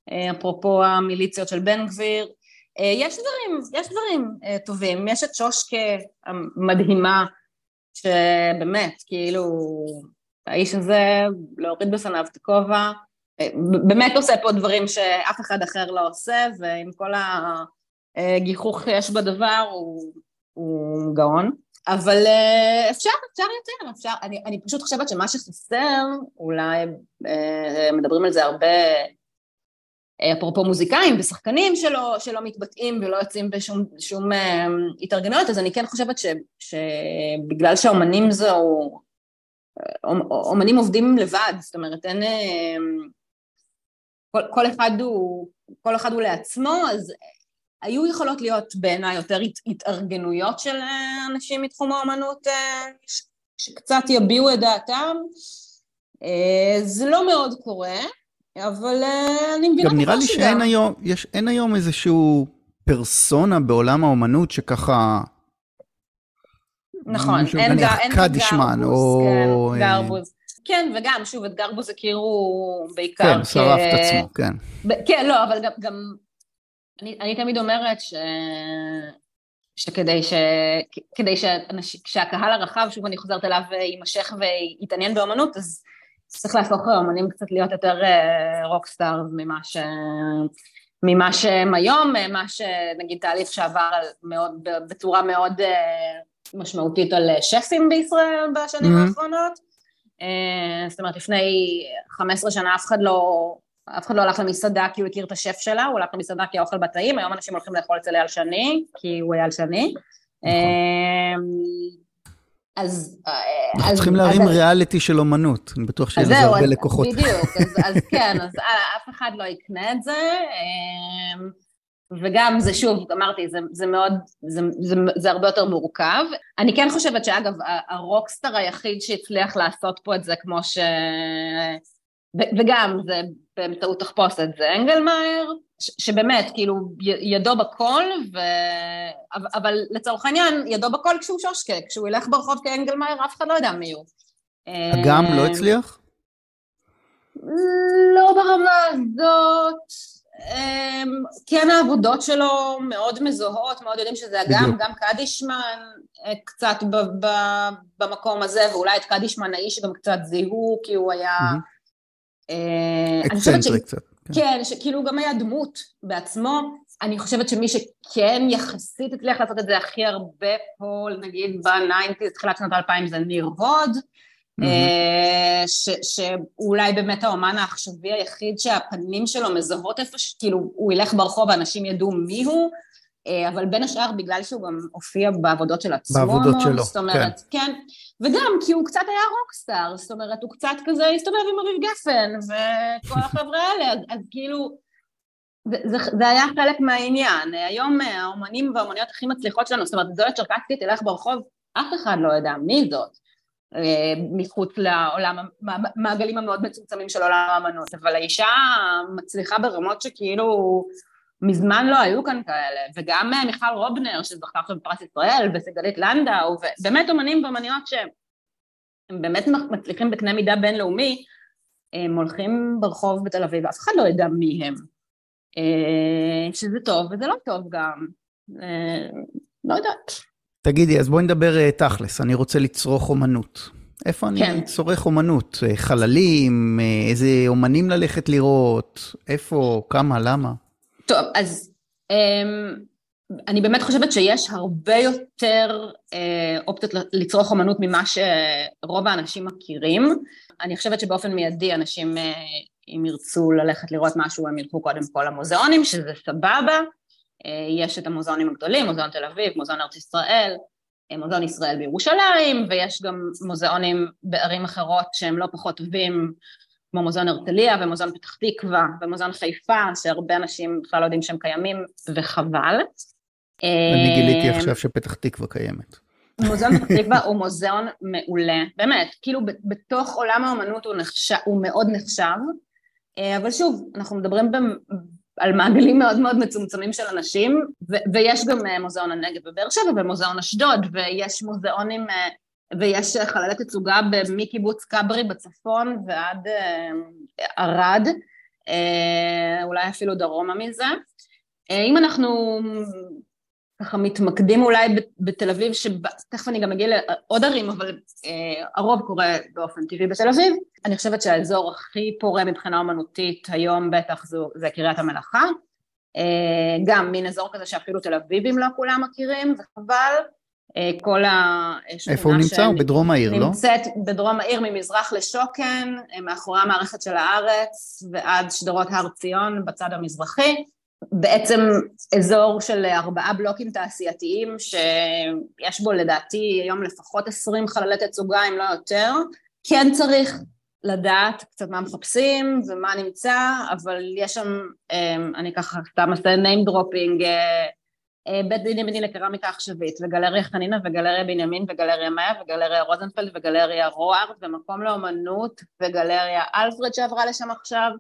אפרופו המיליציות של בן גביר, יש דברים, יש דברים טובים, יש את שושקה המדהימה, שבאמת, כאילו, האיש הזה, להוריד בפניו את הכובע, באמת עושה פה דברים שאף אחד אחר לא עושה, ועם כל הגיחוך שיש בדבר הוא, הוא גאון. אבל אה, אפשר, אפשר יותר, אפשר, אני, אני פשוט חושבת שמה שחסר, אולי אה, מדברים על זה הרבה, אה, אפרופו מוזיקאים ושחקנים שלא, שלא מתבטאים ולא יוצאים בשום התארגנויות, אז אני כן חושבת ש, שבגלל שהאומנים זו אומנים עובדים לבד, זאת אומרת אין... אה, כל, כל, אחד הוא, כל אחד הוא לעצמו, אז היו יכולות להיות בעיניי יותר התארגנויות של אה, אנשים מתחום האומנות אה, שקצת יביעו את דעתם. זה לא מאוד קורה, אבל אני מבינה גם נראה לי שאין היום, יש, אין היום איזשהו פרסונה בעולם האומנות שככה נכון, אין גרבוז, או... כן, גרבוז. כן, וגם, שוב, את גרבוז הכירו בעיקר כן, כ... שרף את עצמו, כן. כן, לא, אבל גם, גם אני, אני תמיד אומרת ש... שכדי ש... כדי. שהקהל הרחב, שוב אני חוזרת אליו, יימשך ויתעניין באמנות, אז צריך להפוך האמנים קצת להיות יותר rock stars ממה ש... ממה שהם היום, מה שנגיד תהליך שעבר מאוד, בצורה מאוד משמעותית על שפים בישראל בשנים mm-hmm. האחרונות. זאת אומרת, לפני 15 שנה אף אחד לא, אף אחד לא הלך למסעדה כי הוא הכיר את השף שלה, הוא הלך למסעדה כי האוכל בטעים, היום אנשים הולכים לאכול אצל אייל שני, כי הוא אייל שני. אז... אנחנו צריכים להרים ריאליטי של אומנות, אני בטוח שיהיה לזה הרבה לקוחות. בדיוק, אז *laughs* כן, אז אף אחד לא יקנה את זה. וגם זה שוב, אמרתי, זה, זה מאוד, זה, זה, זה הרבה יותר מורכב. אני כן חושבת שאגב, הרוקסטאר היחיד שהצליח לעשות פה את זה כמו ש... וגם זה באמצעות תחפושת, זה אנגלמאייר, שבאמת, כאילו, ידו בכל, ו... אבל לצורך העניין, ידו בכל כשהוא שושקה, כשהוא ילך ברחוב כאנגלמאייר, אף אחד לא יודע מי הוא. אגם לא הצליח? לא ברמה הזאת. אמ, כן העבודות שלו מאוד מזוהות, מאוד יודעים שזה אגם, גם קדישמן אה, קצת במקום הזה, ואולי את קדישמן האיש גם קצת זיהו, כי הוא היה... אקצנטרי קצת. כן, כן שכאילו הוא גם היה דמות בעצמו. אני חושבת שמי שכן יחסית הצליח לעשות את זה הכי הרבה פה, נגיד ב nineties, תחילת שנות האלפיים, זה ניר הוד. אה, שאולי באמת האומן העכשווי היחיד שהפנים שלו מזהות איפה, כאילו הוא ילך ברחוב ואנשים ידעו מי הוא, אבל בין השאר בגלל שהוא גם הופיע בעבודות של עצמו, בעבודות שלו, זאת אומרת, כן. כן, וגם כי הוא קצת היה רוקסטאר, זאת אומרת, הוא קצת כזה הסתובב עם אביב גפן וכל *laughs* החבר'ה האלה, אז, אז כאילו, זה, זה, זה היה חלק מהעניין. היום האומנים והאומניות הכי מצליחות שלנו, זאת אומרת, זוהי צ'רקסקי תלך ברחוב, אף אחד לא יודע מי זאת. אה, מחוץ לעולם, המעגלים המאוד מצומצמים של עולם האמנות, אבל האישה מצליחה ברמות שכאילו מזמן לא היו כאן כאלה, וגם אה, מיכל רובנר שזכתה עכשיו בפרס ישראל, וסגלית לנדאו, ובאמת אומנים ואומניות שהם באמת מצליחים בקנה מידה בינלאומי, הם הולכים ברחוב בתל אביב, ואף אחד לא ידע מי הם, אה, שזה טוב וזה לא טוב גם, לא יודעת. תגידי, אז בואי נדבר תכלס, אני רוצה לצרוך אומנות. איפה אני כן. צורך אומנות? אה, חללים, אה, איזה אומנים ללכת לראות? איפה, כמה, למה? טוב, אז um, אני באמת חושבת שיש הרבה יותר uh, אופציות לצרוך אומנות ממה שרוב האנשים מכירים. אני חושבת שבאופן מיידי אנשים, uh, אם ירצו ללכת לראות משהו, הם ילכו קודם כל למוזיאונים, שזה סבבה. אה, יש את המוזיאונים הגדולים, מוזיאון תל אביב, מוזיאון ארץ ישראל, אה, מוזיאון ישראל בירושלים, ויש גם מוזיאונים בערים אחרות שהם לא פחות טובים, כמו מוזיאון הרצליה ומוזיאון פתח תקווה ומוזיאון חיפה, שהרבה אנשים בכלל לא יודעים שהם קיימים, וחבל. אני אה, גיליתי עכשיו שפתח תקווה קיימת. מוזיאון פתח *laughs* תקווה הוא מוזיאון מעולה, באמת, כאילו בתוך עולם האומנות הוא, נחשב, הוא מאוד נחשב, אבל שוב, אנחנו מדברים על מעגלים מאוד מאוד מצומצמים של אנשים, ו- ויש גם אה, מוזיאון הנגב בבאר שבע ומוזיאון אשדוד, ויש מוזיאונים, אה, ויש חללי תצוגה מקיבוץ כברי בצפון ועד אה, ערד, אולי אפילו דרומה מזה. אם אנחנו ככה מתמקדים אולי בתל אביב, שתכף אני גם אגיע לעוד ערים, אבל אה, הרוב קורה באופן טבעי בתל אביב. אני חושבת שהאזור הכי פורה מבחינה אומנותית היום בטח זו, זה קריית המלאכה. אה, גם מין אזור כזה שאפילו תל אביבים לא כולם מכירים, וחבל. אה, כל השכונה איפה הוא נמצא? הוא בדרום העיר, לא? נמצאת בדרום העיר ממזרח לשוקן, אה, מאחורי המערכת של הארץ ועד שדרות הר ציון בצד המזרחי. בעצם אזור של ארבעה בלוקים תעשייתיים שיש בו לדעתי היום לפחות עשרים חללי תצוגה אם לא יותר כן צריך לדעת קצת מה מחפשים ומה נמצא אבל יש שם אני ככה סתם עושה name dropping אה, אה, בית דין ימיני לקרמיקה עכשווית וגלריה חנינה וגלריה בנימין וגלריה מאיה וגלריה רוזנפלד וגלריה רוארד ומקום לאומנות וגלריה אלפרד שעברה לשם עכשיו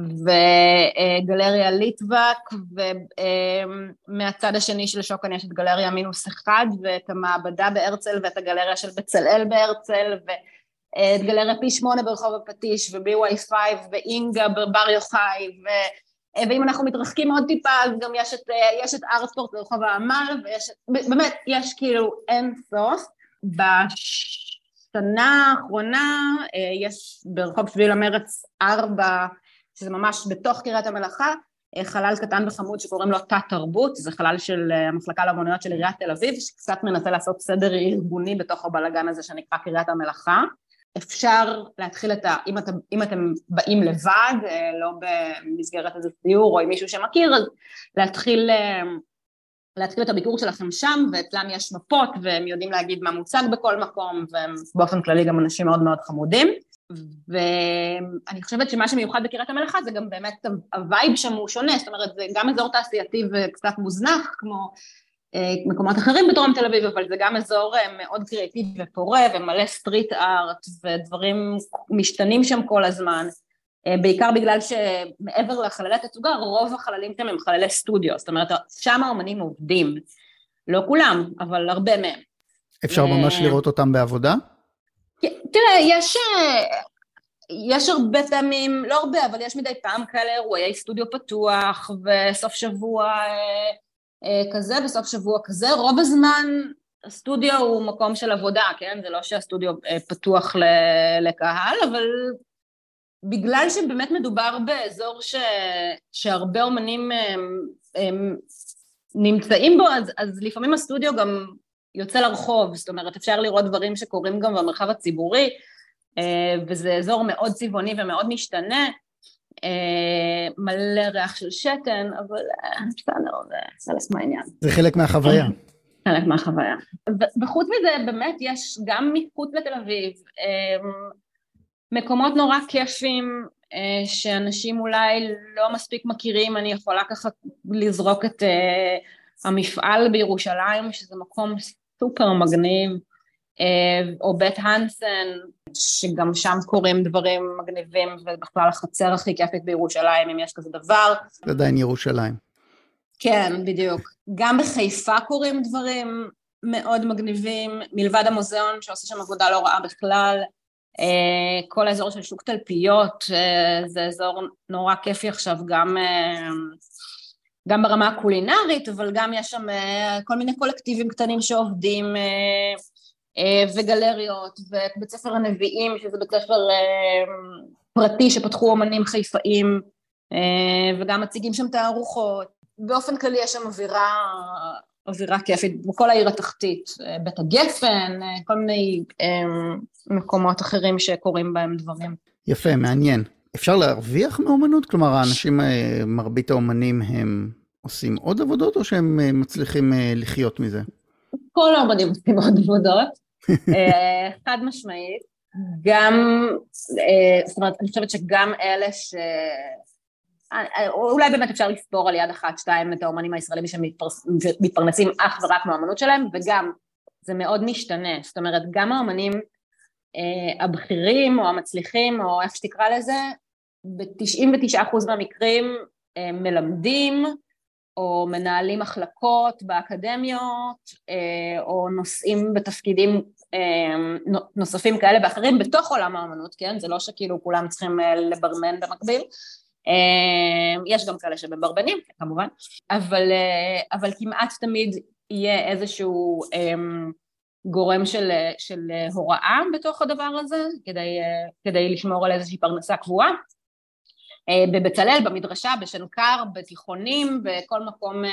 וגלריה ליטווק, ומהצד השני של שוקן יש את גלריה מינוס אחד, ואת המעבדה בהרצל, ואת הגלריה של בצלאל בהרצל, ואת גלריה פי שמונה ברחוב הפטיש, וב-Y5, ואינגה בבר יוחאי, ו... ואם אנחנו מתרחקים עוד טיפה, אז גם יש את, יש את ארטפורט ברחוב העמל, ויש, באמת, יש כאילו אין סוף. בשנה האחרונה יש ברחוב שביל המרץ ארבע שזה ממש בתוך קריית המלאכה, חלל קטן וחמוד שקוראים לו תת תרבות, זה חלל של המחלקה לאמנויות של עיריית תל אביב, שקצת מנסה לעשות סדר ארגוני בתוך הבלגן הזה שנקרא קריית המלאכה. אפשר להתחיל את ה... אם אתם, אם אתם באים לבד, לא במסגרת איזה סיור או עם מישהו שמכיר, אז להתחיל להתחיל את הביקור שלכם שם, ואצלם יש מפות, והם יודעים להגיד מה מוצג בכל מקום, והם באופן כללי גם אנשים מאוד מאוד חמודים. ואני חושבת שמה שמיוחד בקריית המלאכה זה גם באמת ה vibe שם הוא שונה, זאת אומרת זה גם אזור תעשייתי וקצת מוזנח כמו אה, מקומות אחרים בדרום תל אביב, אבל זה גם אזור אה, מאוד קריאטיבי ופורה ומלא street art ודברים משתנים שם כל הזמן. אה, בעיקר בגלל שמעבר לחללי תצוגה, רוב החללים שם הם חללי סטודיו, זאת אומרת, שם האומנים עובדים. לא כולם, אבל הרבה מהם. אפשר ממש לראות אותם בעבודה? תראה, יש, אה, יש הרבה פעמים, לא הרבה, אבל יש מדי פעם כאלה אירועי סטודיו פתוח, וסוף שבוע אה, כזה, וסוף שבוע כזה. רוב הזמן הסטודיו הוא מקום של עבודה, כן? זה לא שהסטודיו פתוח לקהל, אבל בגלל שבאמת מדובר באזור ש... שהרבה אומנים הם, הם נמצאים בו, אז, אז לפעמים הסטודיו גם יוצא לרחוב, זאת אומרת אפשר לראות דברים שקורים גם במרחב הציבורי, אה, וזה אזור מאוד צבעוני ומאוד משתנה, אה, מלא ריח של שתן, אבל אה, בסדר, זה חלק מהעניין. זה חלק מהחוויה. חלק מהחוויה. וחוץ מזה, באמת יש גם מחוץ לתל אביב, מקומות נורא כיפים אה, שאנשים אולי לא מספיק מכירים, אני יכולה ככה לזרוק את אה, המפעל בירושלים, שזה מקום סופר מגניב, אה, או בית הנסן, שגם שם קורים דברים מגניבים, ובכלל החצר הכי כיפית בירושלים, אם יש כזה דבר. זה עדיין ירושלים. כן, בדיוק. גם בחיפה קורים דברים מאוד מגניבים, מלבד המוזיאון שעושה שם עבודה לא רעה בכלל. אה, כל האזור של שוק תלפיות אה, זה אזור נורא כיפי עכשיו גם, אה, גם ברמה הקולינרית אבל גם יש שם כל מיני קולקטיבים קטנים שעובדים וגלריות ובית ספר הנביאים שזה בית ספר פרטי שפתחו אומנים חיפאים וגם מציגים שם תערוכות באופן כללי יש שם אווירה אווירה כיפית בכל העיר התחתית, אה, בית הגפן, אה, כל מיני אה, מקומות אחרים שקורים בהם דברים. יפה, מעניין. אפשר להרוויח מאומנות? כלומר, האנשים, מרבית האומנים הם עושים עוד עבודות או שהם מצליחים לחיות מזה? כל האומנים עושים עוד עבודות, חד משמעית. גם, זאת אומרת, אני חושבת שגם אלה ש... אולי באמת אפשר לספור על יד אחת, שתיים את האומנים הישראלים שמתפרנסים אך ורק מהאומנות שלהם, וגם זה מאוד משתנה, זאת אומרת גם האומנים אה, הבכירים או המצליחים או איך שתקרא לזה, ב-99% מהמקרים אה, מלמדים או מנהלים מחלקות באקדמיות אה, או נושאים בתפקידים אה, נוספים כאלה ואחרים בתוך עולם האומנות, כן? זה לא שכאילו כולם צריכים אה, לברמן במקביל, יש גם כאלה שמברבנים כמובן, אבל, אבל כמעט תמיד יהיה איזשהו גורם של, של הוראה בתוך הדבר הזה כדי, כדי לשמור על איזושהי פרנסה קבועה. אה, בבצלאל, במדרשה, בשנקר, בתיכונים, בכל מקום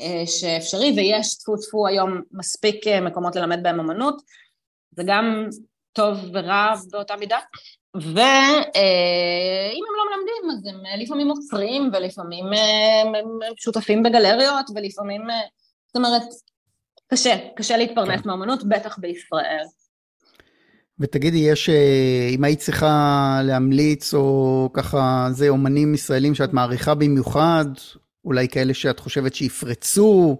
אה, שאפשרי, ויש טפו טפו היום מספיק מקומות ללמד בהם אמנות, זה גם טוב ורע באותה מידה. ואם הם לא מלמדים אז הם אה, לפעמים עוצרים ולפעמים אה, הם שותפים בגלריות ולפעמים, אה, זאת אומרת, קשה, קשה להתפרנס כן. מאמנות, בטח בישראל. ותגידי, יש, אם היית צריכה להמליץ, או ככה, זה אומנים ישראלים שאת מעריכה במיוחד, אולי כאלה שאת חושבת שיפרצו,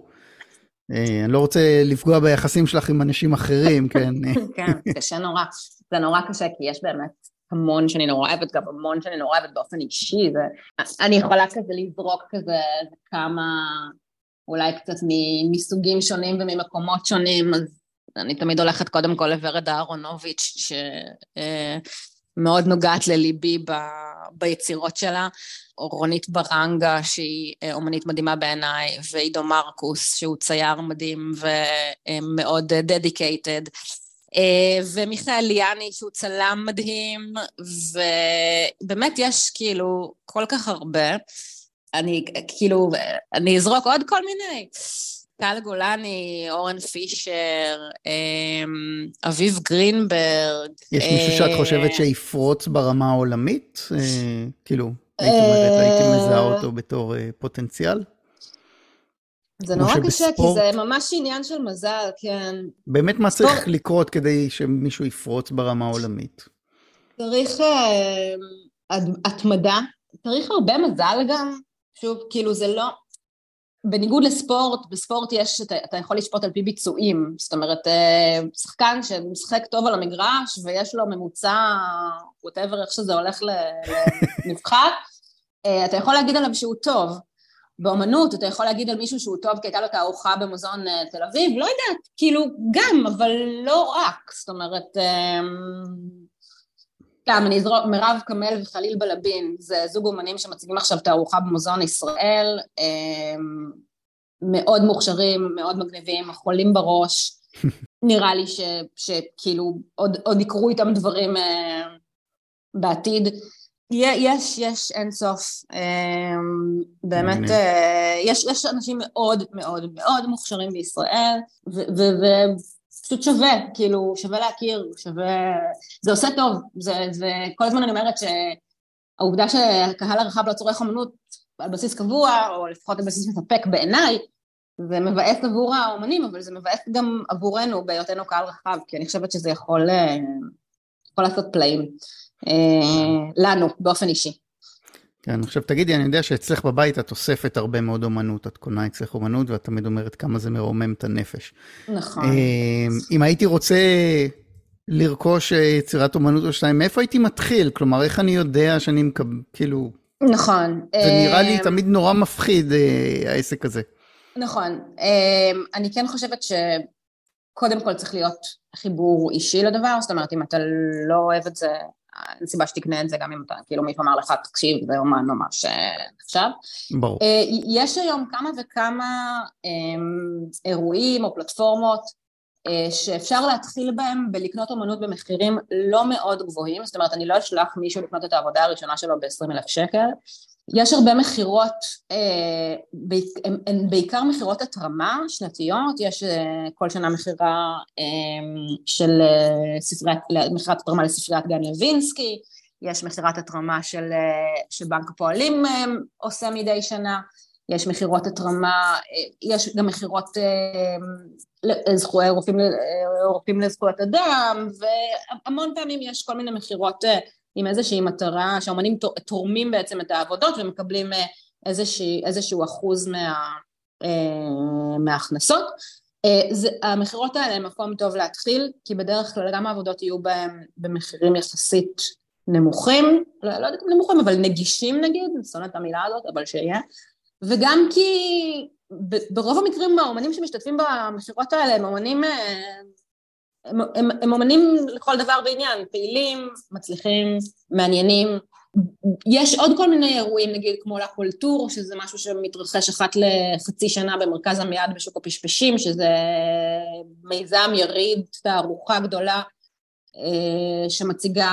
אני לא רוצה לפגוע ביחסים שלך עם אנשים אחרים, *laughs* כן? כן, קשה נורא. זה נורא קשה, כי יש באמת המון שאני נורא אוהבת, גם המון שאני נורא אוהבת באופן אישי, ואני יכולה כזה לזרוק כזה כמה, אולי קצת מסוגים שונים וממקומות שונים, אז אני תמיד הולכת קודם כל לוורד אהרונוביץ', שמאוד נוגעת לליבי ב... ביצירות שלה, או רונית ברנגה שהיא אומנית מדהימה בעיניי, ועידו מרקוס שהוא צייר מדהים ומאוד דדיקייטד. אה, ומיכאל ליאני שהוא צלם מדהים, ובאמת יש כאילו כל כך הרבה. אני כאילו, אני אזרוק עוד כל מיני. טל גולני, אורן פישר, אמ, אביב גרינברג. יש מישהו שאת אה, חושבת שיפרוץ ברמה העולמית? אה, כאילו, היית אומרת, הייתי מזהה אותו בתור פוטנציאל? זה נורא קשה, כי זה ממש עניין של מזל, כן. באמת מה צריך לקרות כדי שמישהו יפרוץ ברמה העולמית? צריך התמדה, צריך הרבה מזל גם. שוב, כאילו זה לא... בניגוד לספורט, בספורט יש, אתה, אתה יכול לשפוט על פי ביצועים, זאת אומרת, אה, שחקן שמשחק טוב על המגרש ויש לו ממוצע, ווטאבר, איך שזה הולך לנבחר, אה, אתה יכול להגיד עליו שהוא טוב. באמנות אתה יכול להגיד על מישהו שהוא טוב כי הייתה לו תערוכה במוזיאון אה, תל אביב, לא יודעת, כאילו גם, אבל לא רק, זאת אומרת, סתם, אני אזרוק, מירב קמל וחליל בלבין, זה זוג אומנים שמציגים עכשיו תערוכה במוזיאון ישראל, אמ, מאוד מוכשרים, מאוד מגניבים, חולים בראש, *laughs* נראה לי ש, שכאילו עוד, עוד יקרו איתם דברים אה, בעתיד. יש, יש אין סוף, אמ, באמת, אה, יש, יש אנשים מאוד מאוד מאוד מוכשרים בישראל, ו, ו, ו, פשוט שווה, כאילו, שווה להכיר, שווה... זה עושה טוב, זה, זה... כל הזמן אני אומרת שהעובדה שהקהל הרחב לא צורך אמנות על בסיס קבוע, או לפחות על בסיס מספק בעיניי, זה מבאס עבור האומנים, אבל זה מבאס גם עבורנו בהיותנו קהל רחב, כי אני חושבת שזה יכול, אה, יכול לעשות פלאים. אה, לנו, באופן אישי. כן, עכשיו תגידי, אני יודע שאצלך בבית את אוספת הרבה מאוד אומנות, את קונה אצלך אומנות ואת תמיד אומרת כמה זה מרומם את הנפש. נכון. אה, אם הייתי רוצה לרכוש אה, יצירת אומנות או שתיים, מאיפה הייתי מתחיל? כלומר, איך אני יודע שאני מקבל, כאילו... נכון. זה נראה לי אה, תמיד נורא מפחיד, העסק הזה. נכון. אני כן חושבת שקודם כל צריך להיות חיבור אישי לדבר, זאת אומרת, אם אתה לא אוהב את זה, אין סיבה שתקנה את זה גם אם אתה, כאילו מישהו אמר לך, תקשיב, זה אומן ממש נחשב. ברור. אה, יש היום כמה וכמה אמ, אירועים או פלטפורמות אה, שאפשר להתחיל בהם בלקנות אומנות במחירים לא מאוד גבוהים, זאת אומרת, אני לא אשלח מישהו לקנות את העבודה הראשונה שלו ב-20 אלף שקל. יש הרבה מכירות, אה, הן בעיקר מכירות התרמה שנתיות, יש כל שנה מכירה של ספריית, מכירת התרמה לספריית גן לוינסקי, יש מכירת התרמה של, שבנק הפועלים עושה מדי שנה, יש מכירות התרמה, יש גם מכירות רופאים לזכויות אדם, והמון פעמים יש כל מיני מכירות עם איזושהי מטרה, שהאמנים תורמים בעצם את העבודות ומקבלים איזושהי, איזשהו אחוז מה, מההכנסות. המכירות האלה הם מקום טוב להתחיל, כי בדרך כלל גם העבודות יהיו בהם במחירים יחסית נמוכים, לא, לא יודעת אם נמוכים, אבל נגישים נגיד, אני שונאת את המילה הזאת, אבל שיהיה, וגם כי ברוב המקרים האומנים שמשתתפים במכירות האלה הם אומנים, אה, הם, הם, הם אומנים לכל דבר ועניין, פעילים, מצליחים, מעניינים. יש עוד כל מיני אירועים, נגיד כמו לקולטור, שזה משהו שמתרחש אחת לחצי שנה במרכז עמיעד בשוק הפשפשים, שזה מיזם יריד, תערוכה גדולה אה, שמציגה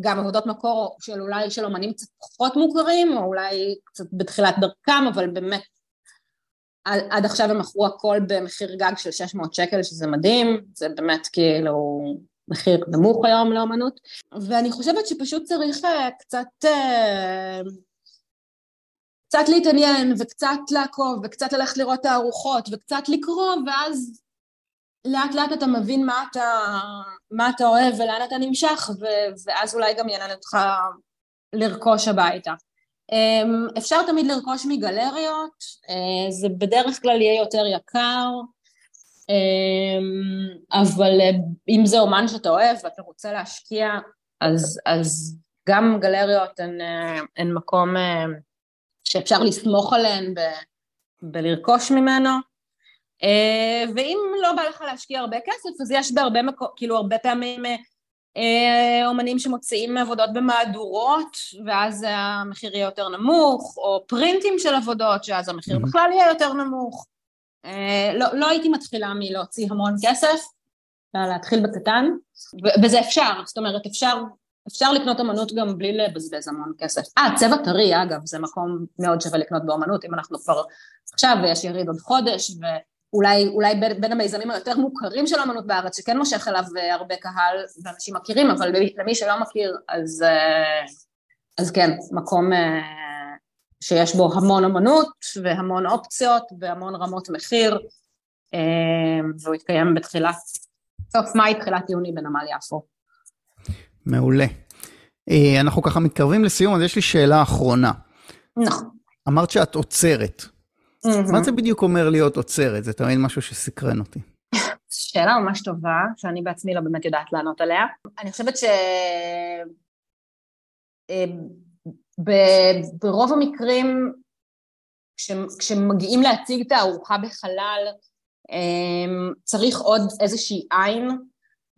גם עבודות מקור של אולי של אומנים קצת פחות מוכרים, או אולי קצת בתחילת דרכם, אבל באמת עד, עכשיו הם מכרו הכל במחיר גג של 600 שקל, שזה מדהים, זה באמת כאילו מחיר נמוך היום לאומנות, ואני חושבת שפשוט צריך אה, קצת, אה, קצת להתעניין, וקצת לעקוב, וקצת ללכת לראות תערוכות, וקצת לקרוא, ואז לאט לאט אתה מבין מה אתה, מה אתה אוהב ולאן אתה נמשך, ו, ואז אולי גם יעניין אותך לרכוש הביתה. אמ, אפשר תמיד לרכוש מגלריות, אה, זה בדרך כלל יהיה יותר יקר, אמ, אבל אה, אם זה אומן שאתה אוהב ואתה רוצה להשקיע, אז, אז גם גלריות הן, אה, הן מקום שאפשר לסמוך עליהן ב, בלרכוש ממנו. ואם לא בא לך להשקיע הרבה כסף, אז יש בהרבה מקום, כאילו הרבה פעמים אומנים שמוציאים עבודות במהדורות, ואז המחיר יהיה יותר נמוך, או פרינטים של עבודות, שאז המחיר בכלל יהיה יותר נמוך. לא, לא הייתי מתחילה מלהוציא המון כסף, אלא להתחיל בקטן, וזה אפשר, זאת אומרת אפשר אפשר לקנות אמנות גם בלי לבזבז המון כסף. אה, צבע טרי, אגב, זה מקום מאוד שווה לקנות באמנות, אם אנחנו כבר עכשיו, ויש יריד עוד חודש, ואולי בין, בין המיזמים היותר מוכרים של אמנות בארץ, שכן מושך אליו אה, הרבה קהל ואנשים מכירים, אבל למי שלא מכיר, אז, אה, אז כן, מקום שיש בו המון אמנות והמון אופציות והמון רמות מחיר, והוא יתקיים בתחילת, סוף מאי, תחילת יוני בנמל יפו. מעולה. אה, אנחנו ככה מתקרבים לסיום, אז יש לי שאלה אחרונה. נכון. אמרת שאת עוצרת. מה זה בדיוק אומר להיות עוצרת? זה תמיד משהו שסקרן אותי. שאלה ממש טובה, שאני בעצמי לא באמת יודעת לענות עליה. אני חושבת ש... אה, ברוב המקרים, כשמגיעים להציג את הארוחה בחלל, אה, צריך עוד איזושהי עין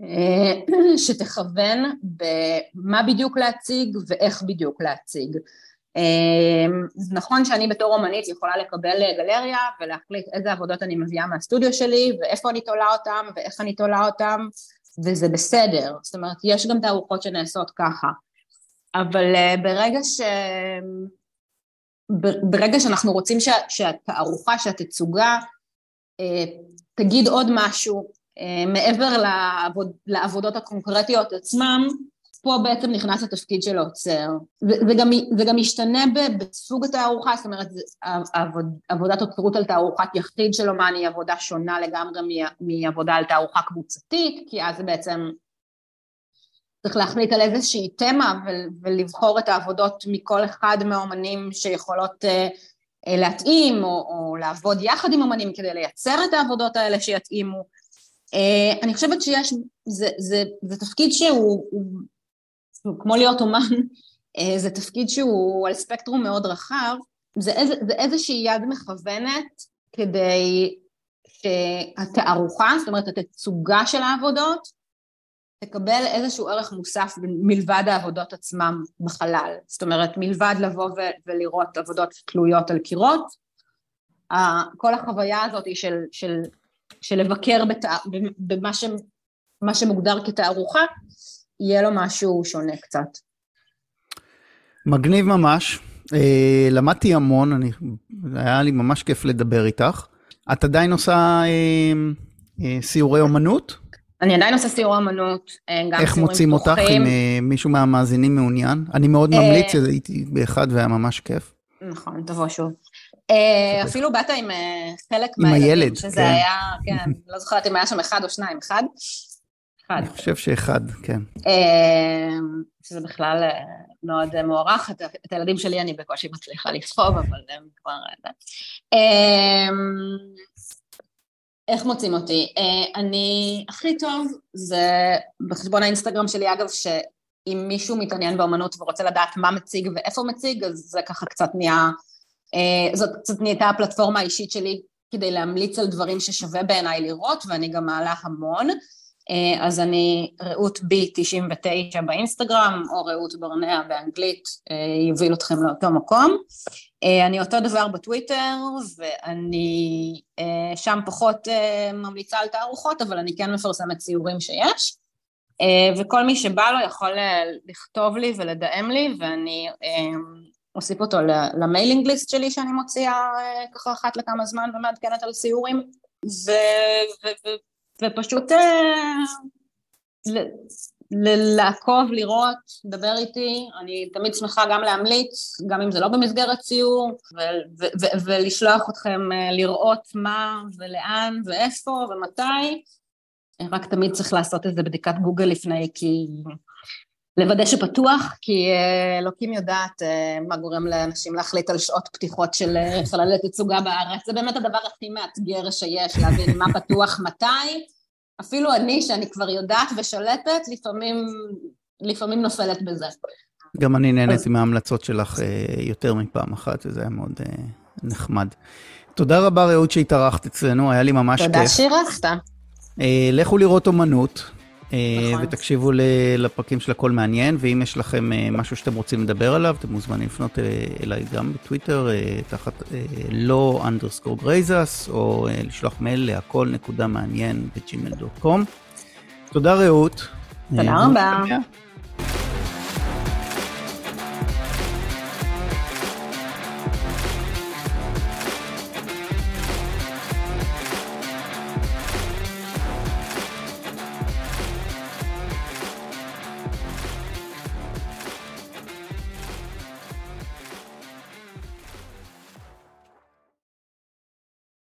אה, *clears throat* שתכוון במה בדיוק להציג ואיך בדיוק להציג. אה, נכון שאני בתור אומנית יכולה לקבל גלריה ולהחליט איזה עבודות אני מביאה מהסטודיו שלי ואיפה אני תולה אותם ואיך אני תולה אותם וזה בסדר, זאת אומרת יש גם תערוכות שנעשות ככה. אבל אה, ברגע ש... ברגע שאנחנו רוצים שהתערוכה, שהתצוגה תגיד עוד משהו אה, מעבר לעבוד, לעבודות הקונקרטיות עצמם, פה בעצם נכנס התפקיד של העוצר. זה גם, משתנה בסוג התערוכה, זאת אומרת, עבוד, עבודת עוצרות על תערוכת יחיד של אומן היא עבודה שונה לגמרי מעבודה על תערוכה קבוצתית, כי אז בעצם צריך להחליט על איזושהי תמה ולבחור את העבודות מכל אחד מהאומנים שיכולות אה, אה, להתאים, או, או לעבוד יחד עם אומנים כדי לייצר את העבודות האלה שיתאימו. Uh, אני חושבת שיש, זה, זה, זה תפקיד שהוא, הוא, הוא, כמו להיות אומן, uh, זה תפקיד שהוא על ספקטרום מאוד רחב, זה, איז, זה איזושהי יד מכוונת כדי שהתערוכה, זאת אומרת התצוגה של העבודות, תקבל איזשהו ערך מוסף מלבד העבודות עצמם בחלל. זאת אומרת, מלבד לבוא ו- ולראות עבודות תלויות על קירות, כל החוויה הזאת של, של של לבקר בת... במה ש... שמוגדר כתערוכה, יהיה לו משהו שונה קצת. מגניב ממש. אה, למדתי המון, אני, היה לי ממש כיף לדבר איתך. את עדיין עושה אה, אה, סיורי אומנות? אני עדיין עושה סיורי אומנות, גם איך מוצאים אותך אם מישהו מהמאזינים מעוניין? אני מאוד ממליץ, הייתי באחד והיה ממש כיף. נכון, תבוא שוב. אפילו באת עם חלק מהילדים. שזה כן. היה, כן, לא זוכרת אם היה שם אחד או שניים, אחד? אחד. אני חושב שאחד, כן. אה, שזה בכלל מאוד מוערך, את הילדים שלי אני בקושי מצליחה לסחוב, אבל הם כבר... איך מוצאים אותי? אני, הכי טוב זה בחשבון האינסטגרם שלי, אגב, שאם מישהו מתעניין באמנות ורוצה לדעת מה מציג ואיפה מציג, אז זה ככה קצת נהיה... אה, זאת קצת נהייתה הפלטפורמה האישית שלי כדי להמליץ על דברים ששווה בעיניי לראות, ואני גם מעלה המון. אה, אז אני רעות בי 99 באינסטגרם, או רעות ברנע באנגלית, אה, יוביל אתכם לאותו מקום. אני אותו דבר בטוויטר, ואני שם פחות ממליצה על תערוכות, אבל אני כן מפרסמת ציורים שיש. וכל מי שבא לו יכול לכתוב לי ולדאם לי, ואני אוסיף אותו למיילינג ליסט שלי שאני מוציאה אה, ככה אחת לכמה זמן ומעדכנת על סיורים ו, ו, ופשוט אה, לעקוב, לראות, לדבר איתי, אני תמיד שמחה גם להמליץ, גם אם זה לא במסגרת ציור, ולשלוח אתכם אה, לראות מה ולאן ואיפה ומתי, רק תמיד צריך לעשות איזה בדיקת גוגל לפני, כי לוודא שפתוח, כי אה, אלוקים יודעת אה, מה גורם לאנשים להחליט על שעות פתיחות של אה, חללי תצוגה בארץ. זה באמת הדבר הכי מאתגר שיש, להבין מה פתוח *laughs* מתי. אפילו אני, שאני כבר יודעת ושולטת, לפעמים, לפעמים נופלת בזה. גם אני נהניתי אז... מההמלצות שלך יותר מפעם אחת, וזה היה מאוד נחמד. תודה רבה, רעות, שהתארחת אצלנו, היה לי ממש תודה כיף. תודה שאירחת. לכו לראות אומנות. אה, נכון. ותקשיבו לפרקים של הכל מעניין, ואם יש לכם אה, משהו שאתם רוצים לדבר עליו, אתם מוזמנים לפנות אה, אליי גם בטוויטר, תחת לא underscore גרייזס, או לשלוח מייל להכל נקודה מעניין ב Gmail dot com. תודה רעות. תודה רבה.